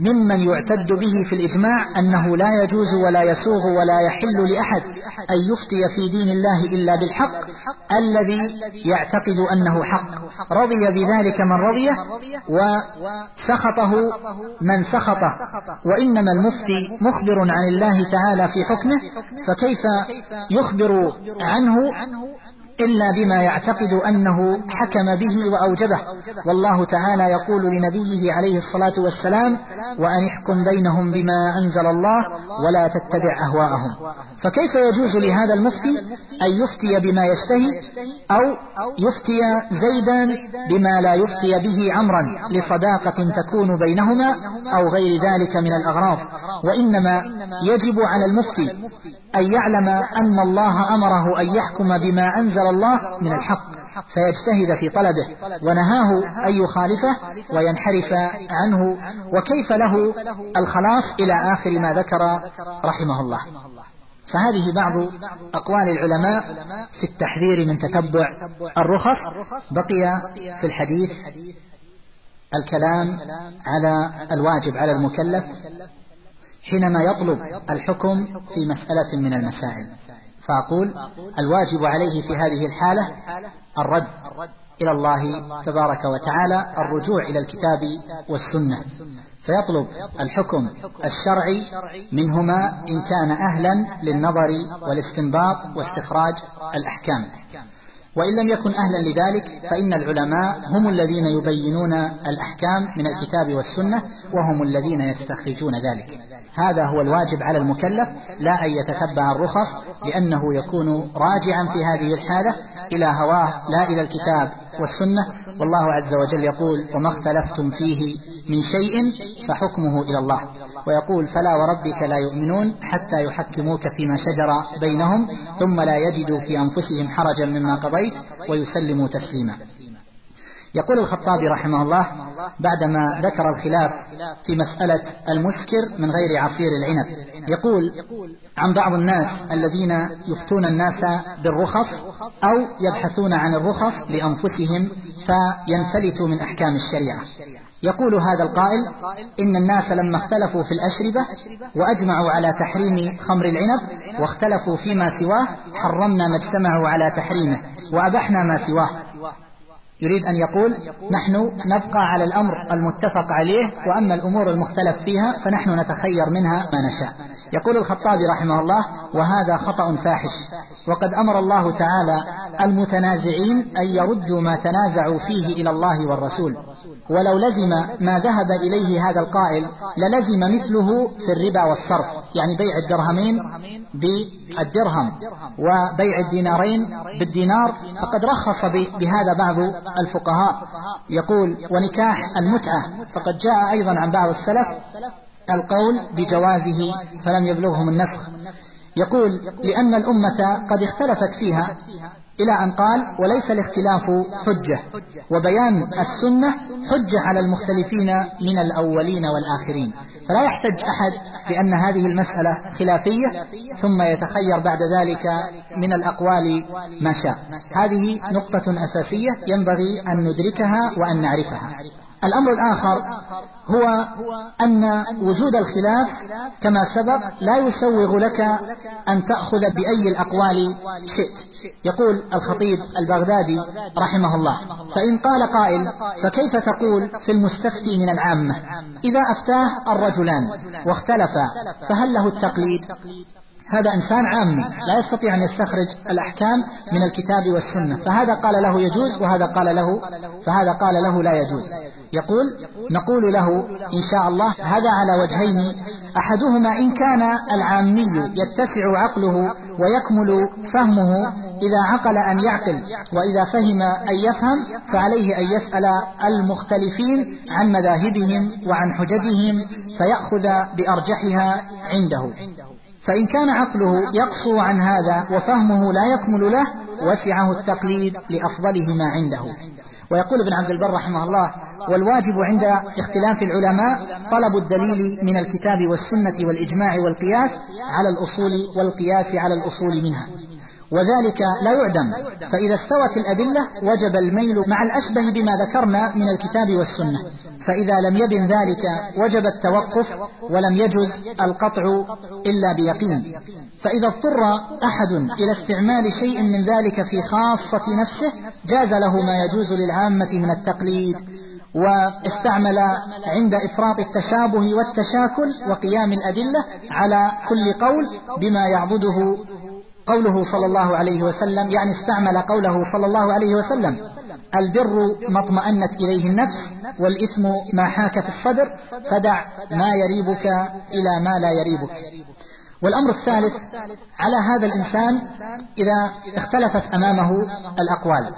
ممن يعتد به في الإجماع أنه لا يجوز ولا يسوغ ولا يحل لأحد أن يفتي في دين الله إلا بالحق الذي يعتقد أنه حق. رضي بذلك من رضيه وسخطه من سخطه. وإنما المفتي مخبر عن الله تعالى في حكمه فكيف يخبر عنه إلا بما يعتقد أنه حكم به وأوجبه. والله تعالى يقول لنبيه عليه الصلاة والسلام وأن احكم بينهم بما أنزل الله ولا تتبع أهواءهم. فكيف يجوز لهذا المفتي أن يفتي بما يشتهي أو يفتي زيدا بما لا يفتي به عمرا لصداقة تكون بينهما أو غير ذلك من الأغراض؟ وإنما يجب على المفتي أن يعلم أن الله أمره أن يحكم بما أنزل الله من الحق فيجتهد في طلبه ونهاه أن يخالفه وينحرف عنه وكيف له الخلاص إلى آخر ما ذكر رحمه الله. فهذه بعض أقوال العلماء في التحذير من تتبع الرخص بقي في الحديث الكلام على الواجب على المكلف حينما يطلب الحكم في مسألة من المسائل. فأقول الواجب عليه في هذه الحالة الرد إلى الله تبارك وتعالى الرجوع إلى الكتاب والسنة. فيطلب الحكم الشرعي منهما إن كان أهلا للنظر والاستنباط واستخراج الأحكام. وإن لم يكن أهلا لذلك فإن العلماء هم الذين يبينون الأحكام من الكتاب والسنة وهم الذين يستخرجون ذلك. هذا هو الواجب على المكلف لا أن يتتبع الرخص لأنه يكون راجعا في هذه الحالة إلى هواه لا إلى الكتاب والسنة والله عز وجل يقول وما اختلفتم فيه من شيء فحكمه إلى الله. ويقول فلا وربك لا يؤمنون حتى يحكموك فيما شجر بينهم ثم لا يجدوا في أنفسهم حرجا مما قضيت ويسلموا تسليما. يقول الخطابي رحمه الله بعدما ذكر الخلاف في مسألة المسكر من غير عصير العنب يقول عن بعض الناس الذين يفتون الناس بالرخص أو يبحثون عن الرخص لأنفسهم فينفلتوا من أحكام الشريعة. يقول هذا القائل إن الناس لما اختلفوا في الأشربة وأجمعوا على تحريم خمر العنب واختلفوا فيما سواه حرمنا ما اجتمعوا على تحريمه وأبحنا ما سواه. يريد أن يقول نحن نبقى على الأمر المتفق عليه وأما الأمور المختلف فيها فنحن نتخير منها ما نشاء. يقول الخطابي رحمه الله وهذا خطأ فاحش. وقد أمر الله تعالى المتنازعين أن يردوا ما تنازعوا فيه إلى الله والرسول. ولو لزم ما ذهب إليه هذا القائل للزم مثله في الربا والصرف يعني بيع الدرهمين بالدرهم وبيع الدينارين بالدينار. فقد رخص بهذا بعض الفقهاء. يقول ونكاح المتعة. فقد جاء أيضا عن بعض السلف القول بجوازه فلم يبلغهم النسخ. يقول لأن الأمة قد اختلفت فيها. إلى أن قال وليس الاختلاف حجة. وبيان السنة حجة على المختلفين من الأولين والآخرين. فلا يحتج أحد بأن هذه المسألة خلافية ثم يتخير بعد ذلك من الأقوال ما شاء. هذه نقطة أساسية ينبغي أن ندركها وأن نعرفها. الأمر الآخر هو أن وجود الخلاف كما سبق لا يسوغ لك أن تأخذ بأي الأقوال شئت. يقول الخطيب البغدادي رحمه الله فإن قال قائل فكيف تقول في المستفتي من العامة؟ إذا أفتاه الرجلان واختلفا فهل له التقليد؟ هذا إنسان عامي لا يستطيع أن يستخرج الأحكام من الكتاب والسنة. فهذا قال له يجوز وهذا قال له فهذا قال له لا يجوز. يقول نقول له إن شاء الله هذا على وجهين. أحدهما إن كان العامي يتسع عقله ويكمل فهمه إذا عقل أن يعقل وإذا فهم أن يفهم فعليه أن يسأل المختلفين عن مذاهبهم وعن حججهم فيأخذ بأرجحها عنده. فإن كان عقله يقصو عن هذا وفهمه لا يكمل له وسعه التقليد لأفضله ما عنده. ويقول ابن عبد البر رحمه الله والواجب عند اختلاف العلماء طلب الدليل من الكتاب والسنة والإجماع والقياس على الأصول والقياس على الأصول منها. وذلك لا يعدم فإذا استوت الأدلة وجب الميل مع الأشبه بما ذكرنا من الكتاب والسنة. فإذا لم يبن ذلك وجب التوقف ولم يجز القطع إلا بيقين. فإذا اضطر أحد إلى استعمال شيء من ذلك في خاصة نفسه جاز له ما يجوز للعامة من التقليد واستعمل عند إفراط التشابه والتشاكل وقيام الأدلة على كل قول بما يعبده قوله صلى الله عليه وسلم يعني استعمل قوله صلى الله عليه وسلم. البر ما اطمأنت إليه النفس والإثم ما حاك في الصدر فدع ما يريبك إلى ما لا يريبك. والأمر الثالث على هذا الإنسان إذا اختلفت أمامه الأقوال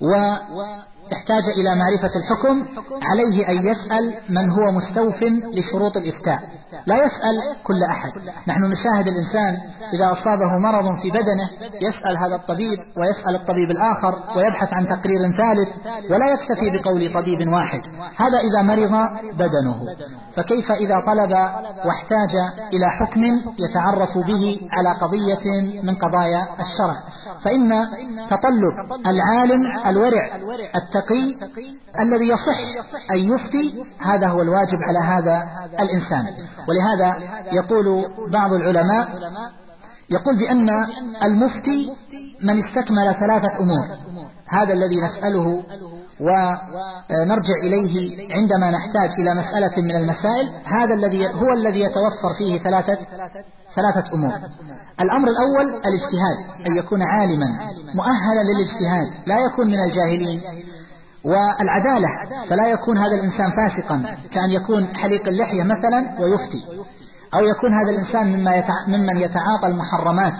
واحتاج إلى معرفة الحكم عليه أن يسأل من هو مستوف لشروط الإفتاء. لا يسأل كل أحد. نحن نشاهد الإنسان إذا أصابه مرض في بدنه يسأل هذا الطبيب ويسأل الطبيب الآخر ويبحث عن تقرير ثالث ولا يكتفي بقول طبيب واحد. هذا إذا مرض بدنه. فكيف إذا طلب واحتاج إلى حكم يتعرف به على قضية من قضايا الشرع؟ فإن تطلب العالم الورع التقي الذي يصح أن يفتي هذا هو الواجب على هذا الإنسان. ولهذا يقول بعض العلماء يقول بأن المفتي من استكمل ثلاثة أمور. هذا الذي نسأله ونرجع إليه عندما نحتاج إلى مسألة من المسائل هذا الذي هو الذي يتوفر فيه ثلاثة ثلاثة أمور. الأمر الأول الاجتهاد أن يكون عالما مؤهلا للاجتهاد لا يكون من الجاهلين. والعدالة فلا يكون هذا الإنسان فاسقا كأن يكون حليق اللحية مثلا ويفتي أو يكون هذا الإنسان مما يتع... ممن يتعاطى المحرمات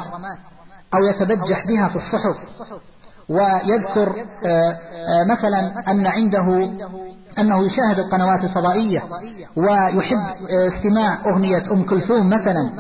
أو يتبجح بها في الصحف. ويذكر آه، آه، مثلا أن عنده أنه يشاهد القنوات الفضائية ويحب آه، استماع أغنية أم كلثوم مثلا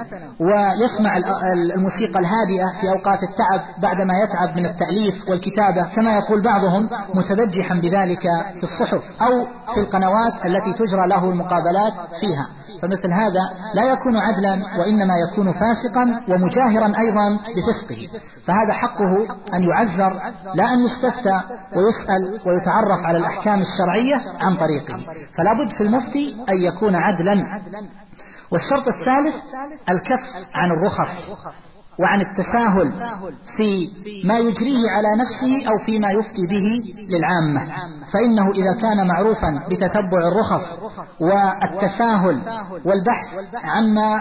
ويسمع الموسيقى الهادئة في أوقات التعب بعدما يتعب من التأليف والكتابة. كما يقول بعضهم متبجحا بذلك في الصحف أو في القنوات التي تجرى له المقابلات فيها. فمثل هذا لا يكون عدلا وإنما يكون فاسقا ومجاهرا أيضا بفسقه. فهذا حقه أن يعزر لا أن يستفتى ويسأل ويتعرف على الأحكام الشرعية عن طريقه. فلا بد في المفتي أن يكون عدلا. والشرط الثالث الكف عن الرخص. وعن التساهل في ما يجريه على نفسه أو فيما يفتي به للعامة. فإنه إذا كان معروفا بتتبع الرخص والتساهل والبحث عما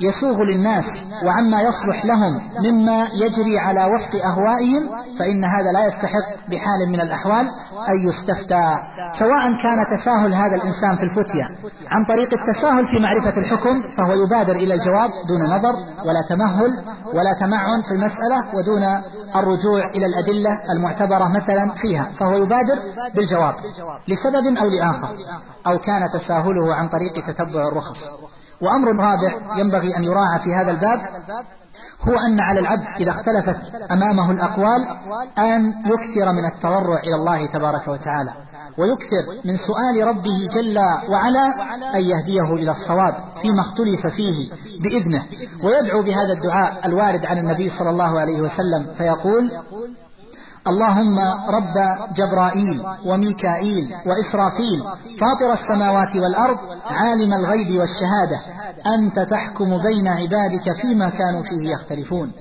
يسوغ للناس وعما يصلح لهم مما يجري على وفق أهوائهم فإن هذا لا يستحق بحال من الأحوال أن يستفتى. سواء كان تساهل هذا الإنسان في الفتية عن طريق التساهل في معرفة الحكم فهو يبادر إلى الجواب دون نظر ولا تمهل ولا تمعن في المسألة ودون الرجوع إلى الأدلة المعتبرة مثلا فيها فهو يبادر بالجواب لسبب أو لآخر أو كان تساهله عن طريق تتبع الرخص. وأمر رابع ينبغي أن يراعى في هذا الباب هو أن على العبد إذا اختلفت أمامه الأقوال أن يكثر من التضرع إلى الله تبارك وتعالى ويكثر من سؤال ربه جل وعلا أن يهديه إلى الصواب فيما اختلف فيه بإذنه ويدعو بهذا الدعاء الوارد عن النبي صلى الله عليه وسلم فيقول اللهم رب جبرائيل وميكائيل وإسرافيل فاطر السماوات والأرض عالم الغيب والشهادة أنت تحكم بين عبادك فيما كانوا فيه يختلفون.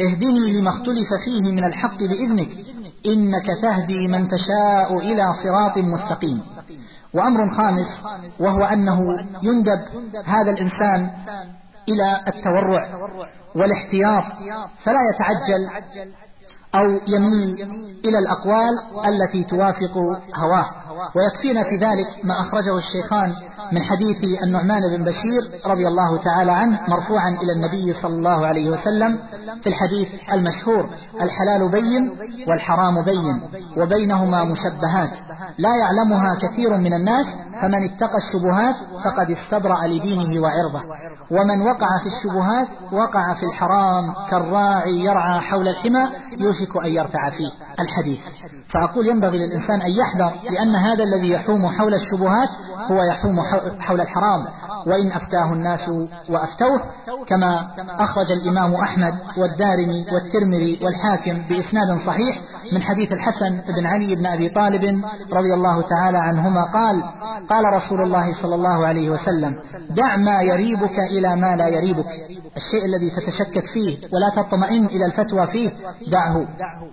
اهدني لما اختلف فيه من الحق بإذنك إنك تهدي من تشاء إلى صراط مستقيم. وأمر خامس وهو أنه يندب هذا الإنسان إلى التورع والاحتياط فلا يتعجل أو يميل إلى الأقوال التي توافق هواه. ويكفينا في ذلك ما أخرجه الشيخان من حديث النعمان بن بشير رضي الله تعالى عنه مرفوعا إلى النبي صلى الله عليه وسلم في الحديث المشهور الحلال بين والحرام بين وبينهما مشبهات لا يعلمها كثير من الناس فمن اتقى الشبهات فقد استبرأ لدينه وعرضه ومن وقع في الشبهات وقع في الحرام كالراعي يرعى حول الحمى يوشك أن يرتع فيه. الحديث. فأقول ينبغي للإنسان أن يحذر لأن هذا الذي يحوم حول الشبهات هو يحوم حول الحرام وإن أفتاه الناس وأفتوه كما أخرج الإمام أحمد والدارمي والترمذي والحاكم بإسناد صحيح من حديث الحسن بن علي بن أبي طالب رضي الله تعالى عنهما قال قال رسول الله صلى الله عليه وسلم دع ما يريبك إلى ما لا يريبك الشيء الذي تتشكك فيه ولا تطمئن إلى الفتوى فيه دعه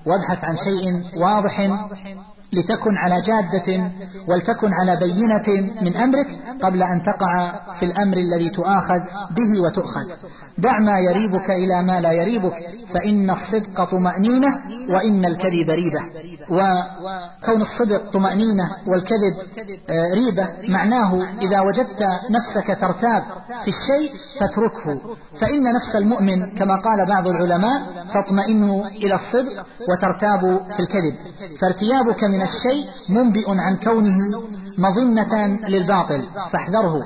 وابحث عن شيء واضح لتكن على جادة ولتكن على بينة من أمرك قبل أن تقع في الأمر الذي تؤاخذ به وتؤخذ. دع ما يريبك إلى ما لا يريبك فإن الصدق طمأنينة وإن الكذب ريبة. وكون الصدق طمأنينة والكذب آه، ريبة معناه إذا وجدت نفسك ترتاب في الشيء فاتركه. فإن نفس المؤمن كما قال بعض العلماء تطمئن إلى الصدق وترتاب في الكذب. فارتيابك من الشيء منبئ عن كونه مظنة للباطل فاحذره.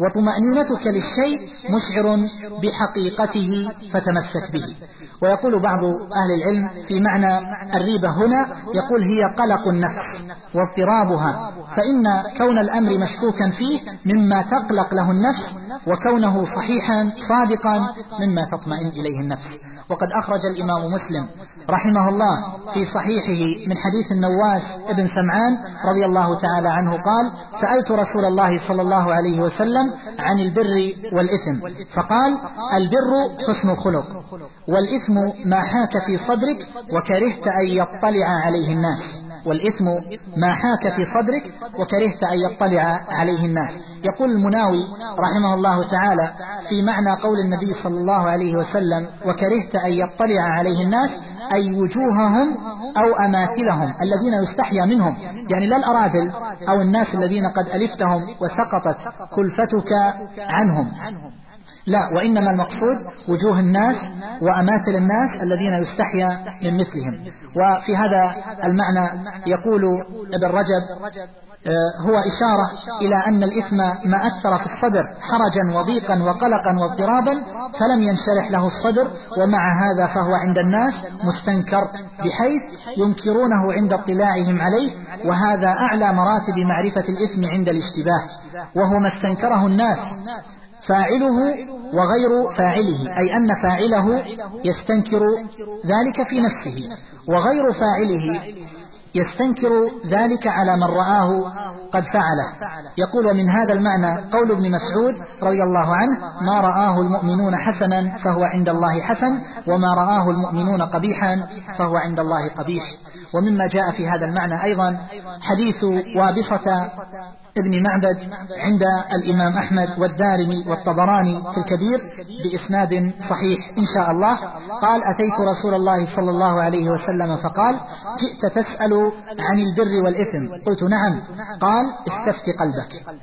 وطمأنينتك للشيء مشعر بحقيقته فتمسك به. ويقول بعض أهل العلم في معنى الريبة هنا يقول هي قلق النفس واضطرابها. فإن كون الأمر مشكوكا فيه مما تقلق له النفس وكونه صحيحا صادقا مما تطمئن إليه النفس. وقد أخرج الإمام مسلم رحمه الله في صحيحه من حديث النواس ابن سمعان رضي الله تعالى عنه قال سألت رسول الله صلى الله عليه وسلم عن البر والإثم فقال البر حسن الخلق والإثم ما حاك في صدرك وكرهت أن يطلع عليه الناس. والإثم ما حاك في صدرك وكرهت أن يطلع عليه الناس. يقول المناوي رحمه الله تعالى في معنى قول النبي صلى الله عليه وسلم وكرهت أن يطلع عليه الناس أي وجوههم أو أماثلهم الذين يستحيا منهم. يعني لا الأراذل أو الناس الذين قد ألفتهم وسقطت كلفتك عنهم. لا وإنما المقصود وجوه الناس وأماثل الناس الذين يستحيا من مثلهم. وفي هذا المعنى يقول ابن رجب آه، هو إشارة إلى أن الإثم ما أثر في الصدر حرجا وضيقا وقلقا واضطرابا فلم ينشرح له الصدر ومع هذا فهو عند الناس مستنكر بحيث ينكرونه عند اطلاعهم عليه وهذا أعلى مراتب معرفة الإثم عند الاشتباه وهو ما استنكره الناس. فاعله وغير فاعله أي أن فاعله يستنكر ذلك في نفسه وغير فاعله يستنكر ذلك على من رآه قد فعله. يقول ومن هذا المعنى قول ابن مسعود رضي الله عنه ما رآه المؤمنون حسنا فهو عند الله حسن وما رآه المؤمنون قبيحا فهو عند الله قبيح ومما جاء في هذا المعنى أيضا حديث وابصة ابن معبد عند الإمام أحمد والدارمي والطبراني في الكبير بإسناد صحيح إن شاء الله. قال أتيت رسول الله صلى الله عليه وسلم فقال جئت تسأل عن البر والإثم. قلت نعم. قال استفت قلبك.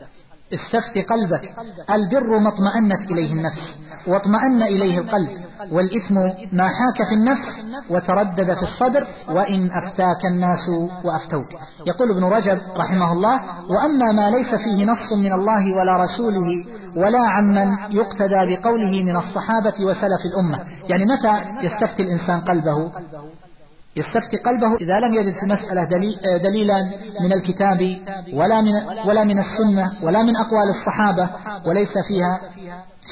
استفت قلبك. البر ما اطمأنت إليه النفس واطمأن إليه القلب. والإثم ما حاك في النفس وتردد في الصدر وإن أفتاك الناس وأفتوك. يقول ابن رجب رحمه الله وأما ما ليس فيه نص من الله ولا رسوله ولا عمن يقتدى بقوله من الصحابة وسلف الأمة. يعني متى يستفتي الإنسان قلبه؟ يستفتي قلبه إذا لم يجد في المسألة دليلا من الكتاب ولا من, ولا من السنة ولا من أقوال الصحابة وليس فيها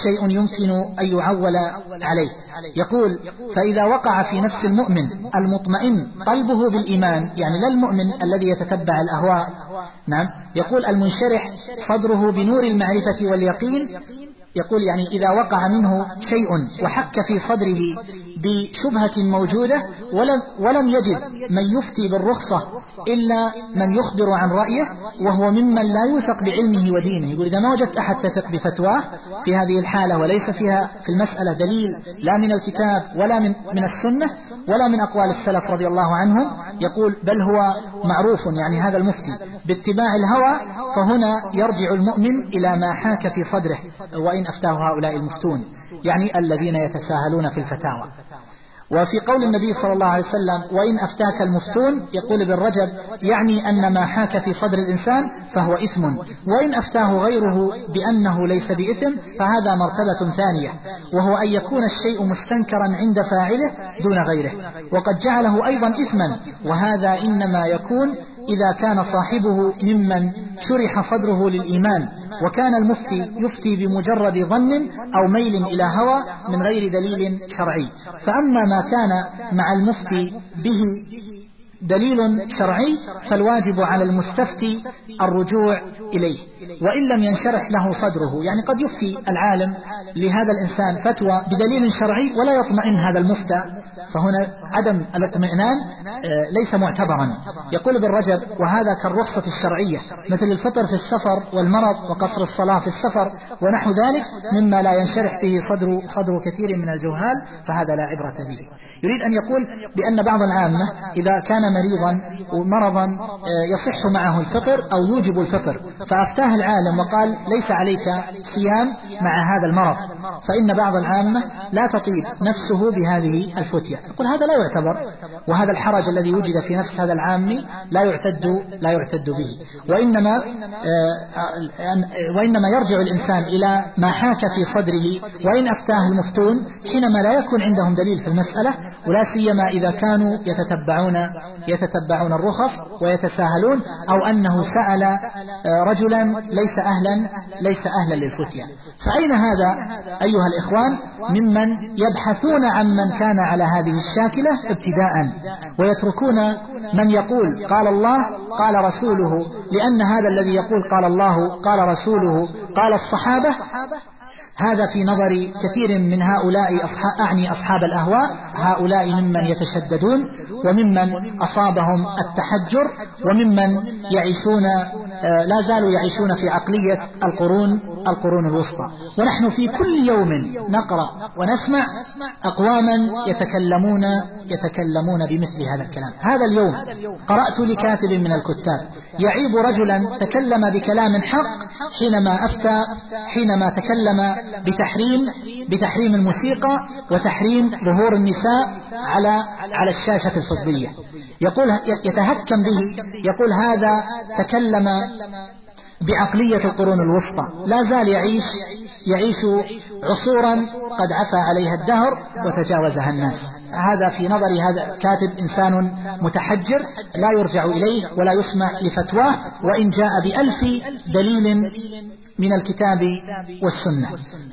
شيء يمكن أن يعول عليه. يقول فإذا وقع في نفس المؤمن المطمئن قلبه بالإيمان يعني لا المؤمن الذي يتتبع الأهواء نعم يقول المنشرح صدره بنور المعرفة واليقين يقول يعني إذا وقع منه شيء وحك في صدره بشبهة موجودة ولم, ولم يجد من يفتي بالرخصة إلا من يخبر عن رأيه وهو ممن لا يوثق بعلمه ودينه. يقول إذا ما وجدت أحد تثق بفتواه في هذه الحالة وليس فيها في المسألة دليل لا من الكتاب ولا من, من السنة ولا من أقوال السلف رضي الله عنهم يقول بل هو معروف يعني هذا المفتي. باتباع الهوى فهنا يرجع المؤمن إلى ما حاك في صدره وإن أفتاه هؤلاء المفتون. يعني الذين يتساهلون في الفتاوى. وفي قول النبي صلى الله عليه وسلم وإن أفتاك المفتون يقول ابن رجب يعني أن ما حاك في صدر الإنسان فهو إثم وإن أفتاه غيره بأنه ليس بإثم فهذا مرتبة ثانية وهو أن يكون الشيء مستنكرا عند فاعله دون غيره وقد جعله أيضا إثما وهذا إنما يكون إذا كان صاحبه ممن شرح صدره للإيمان وكان المفتي يفتي بمجرد ظن أو ميل إلى هوى من غير دليل شرعي. فأما ما كان مع المفتي به دليل شرعي فالواجب على المستفتي الرجوع إليه وإن لم ينشرح له صدره يعني قد يفتي العالم لهذا الإنسان فتوى بدليل شرعي ولا يطمئن هذا المفتى. فهنا عدم الاطمئنان آه، ليس معتبرا. يقول ابن رجب وهذا كالرخصة الشرعية مثل الفطر في السفر والمرض وقصر الصلاة في السفر ونحو ذلك مما لا ينشرح فيه صدر, صدر كثير من الجهال فهذا لا عبرة به. يريد أن يقول بأن بعض العامة إذا كان مريضا ومرضا آه، يصح معه الفطر أو يوجب الفطر. فأفتاه العالم وقال ليس عليك صيام مع هذا المرض. فإن بعض العامة لا تطيب نفسه بهذه الفتية. يقول هذا لا يعتبر وهذا الحرج الذي وجد في نفس هذا العامي لا يعتد لا يعتد به. وإنما آه، وإنما يرجع الإنسان إلى ما حاك في صدره. وإن أفتاه المفتون حينما لا يكون عندهم دليل في المسألة ولا سيما إذا كانوا يتتبعون يتتبعون الرخص ويتساهلون أو أنه سأل آه، رجلا ليس أهلا ليس أهلا للفتية. فأين هذا أيها الإخوان؟ ممن يبحثون عن من كان على هذه الشاكلة ابتداء ويتركون من يقول قال الله قال رسوله لأن هذا الذي يقول قال الله قال رسوله قال الصحابة هذا في نظر كثير من هؤلاء أصحاب أعني أصحاب الأهواء هؤلاء ممن يتشددون وممن أصابهم التحجر وممن يعيشون آه، لا زالوا يعيشون في عقلية القرون القرون الوسطى. ونحن في كل يوم نقرأ ونسمع أقواما يتكلمون يتكلمون بمثل هذا الكلام. هذا اليوم قرأت لكاتب من الكتاب. يعيب رجلا تكلم بكلام حق حينما أفتى حينما تكلم بتحريم بتحريم الموسيقى وتحريم ظهور النساء على على الشاشة الفضية. يقول يتهكم به. يقول هذا تكلم بعقلية القرون الوسطى. لا زال يعيش يعيش عصورا قد عفى عليها الدهر وتجاوزها الناس. هذا في نظر هذا كاتب إنسان متحجر لا يرجع إليه ولا يسمع لفتواه وإن جاء بألف دليل من الكتاب والسنة.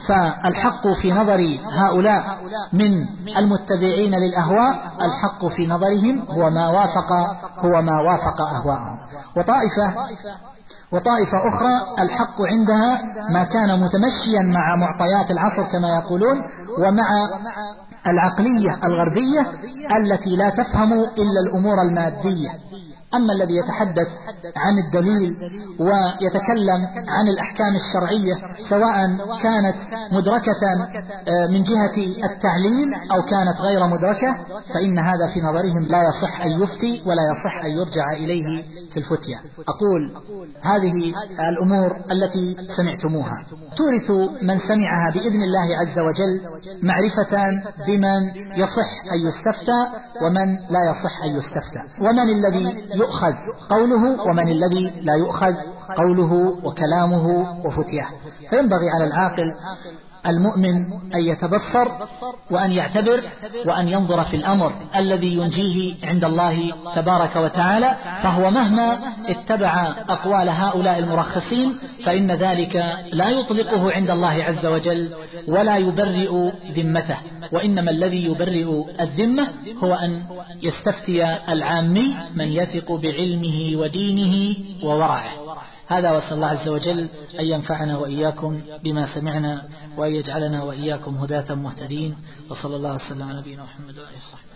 فالحق في نظر هؤلاء من المتبعين للأهواء الحق في نظرهم هو ما وافق هو ما وافق أهواءهم. وطائفة وطائفة أخرى الحق عندها ما كان متمشيا مع معطيات العصر كما يقولون ومع العقلية الغربية التي لا تفهم إلا الأمور المادية. أما الذي يتحدث عن الدليل ويتكلم عن الأحكام الشرعية سواء كانت مدركة آه، من جهة التعليل أو كانت غير مدركة فإن هذا في نظرهم لا يصح أن يفتي ولا يصح أن يرجع إليه في الفتية. أقول هذه الأمور التي سمعتموها. تورث من سمعها بإذن الله عز وجل معرفة بمن يصح أن يستفتى ومن لا يصح أن يستفتى. ومن الذي يؤخذ قوله ومن الذي لا يؤخذ قوله وكلامه وفتيه فينبغي على العاقل المؤمن أن يتبصر وأن يعتبر وأن ينظر في الأمر الذي ينجيه عند الله تبارك وتعالى فهو مهما اتبع أقوال هؤلاء المرخصين فإن ذلك لا يطلقه عند الله عز وجل ولا يبرئ ذمته وإنما الذي يبرئ الذمة هو أن يستفتي العامي من يثق بعلمه ودينه وورعه. هذا وصلى الله عز وجل أن ينفعنا وإياكم بما سمعنا وأن يجعلنا وإياكم هداة مهتدين وصلى الله وسلم على نبينا محمد وآله وصحبه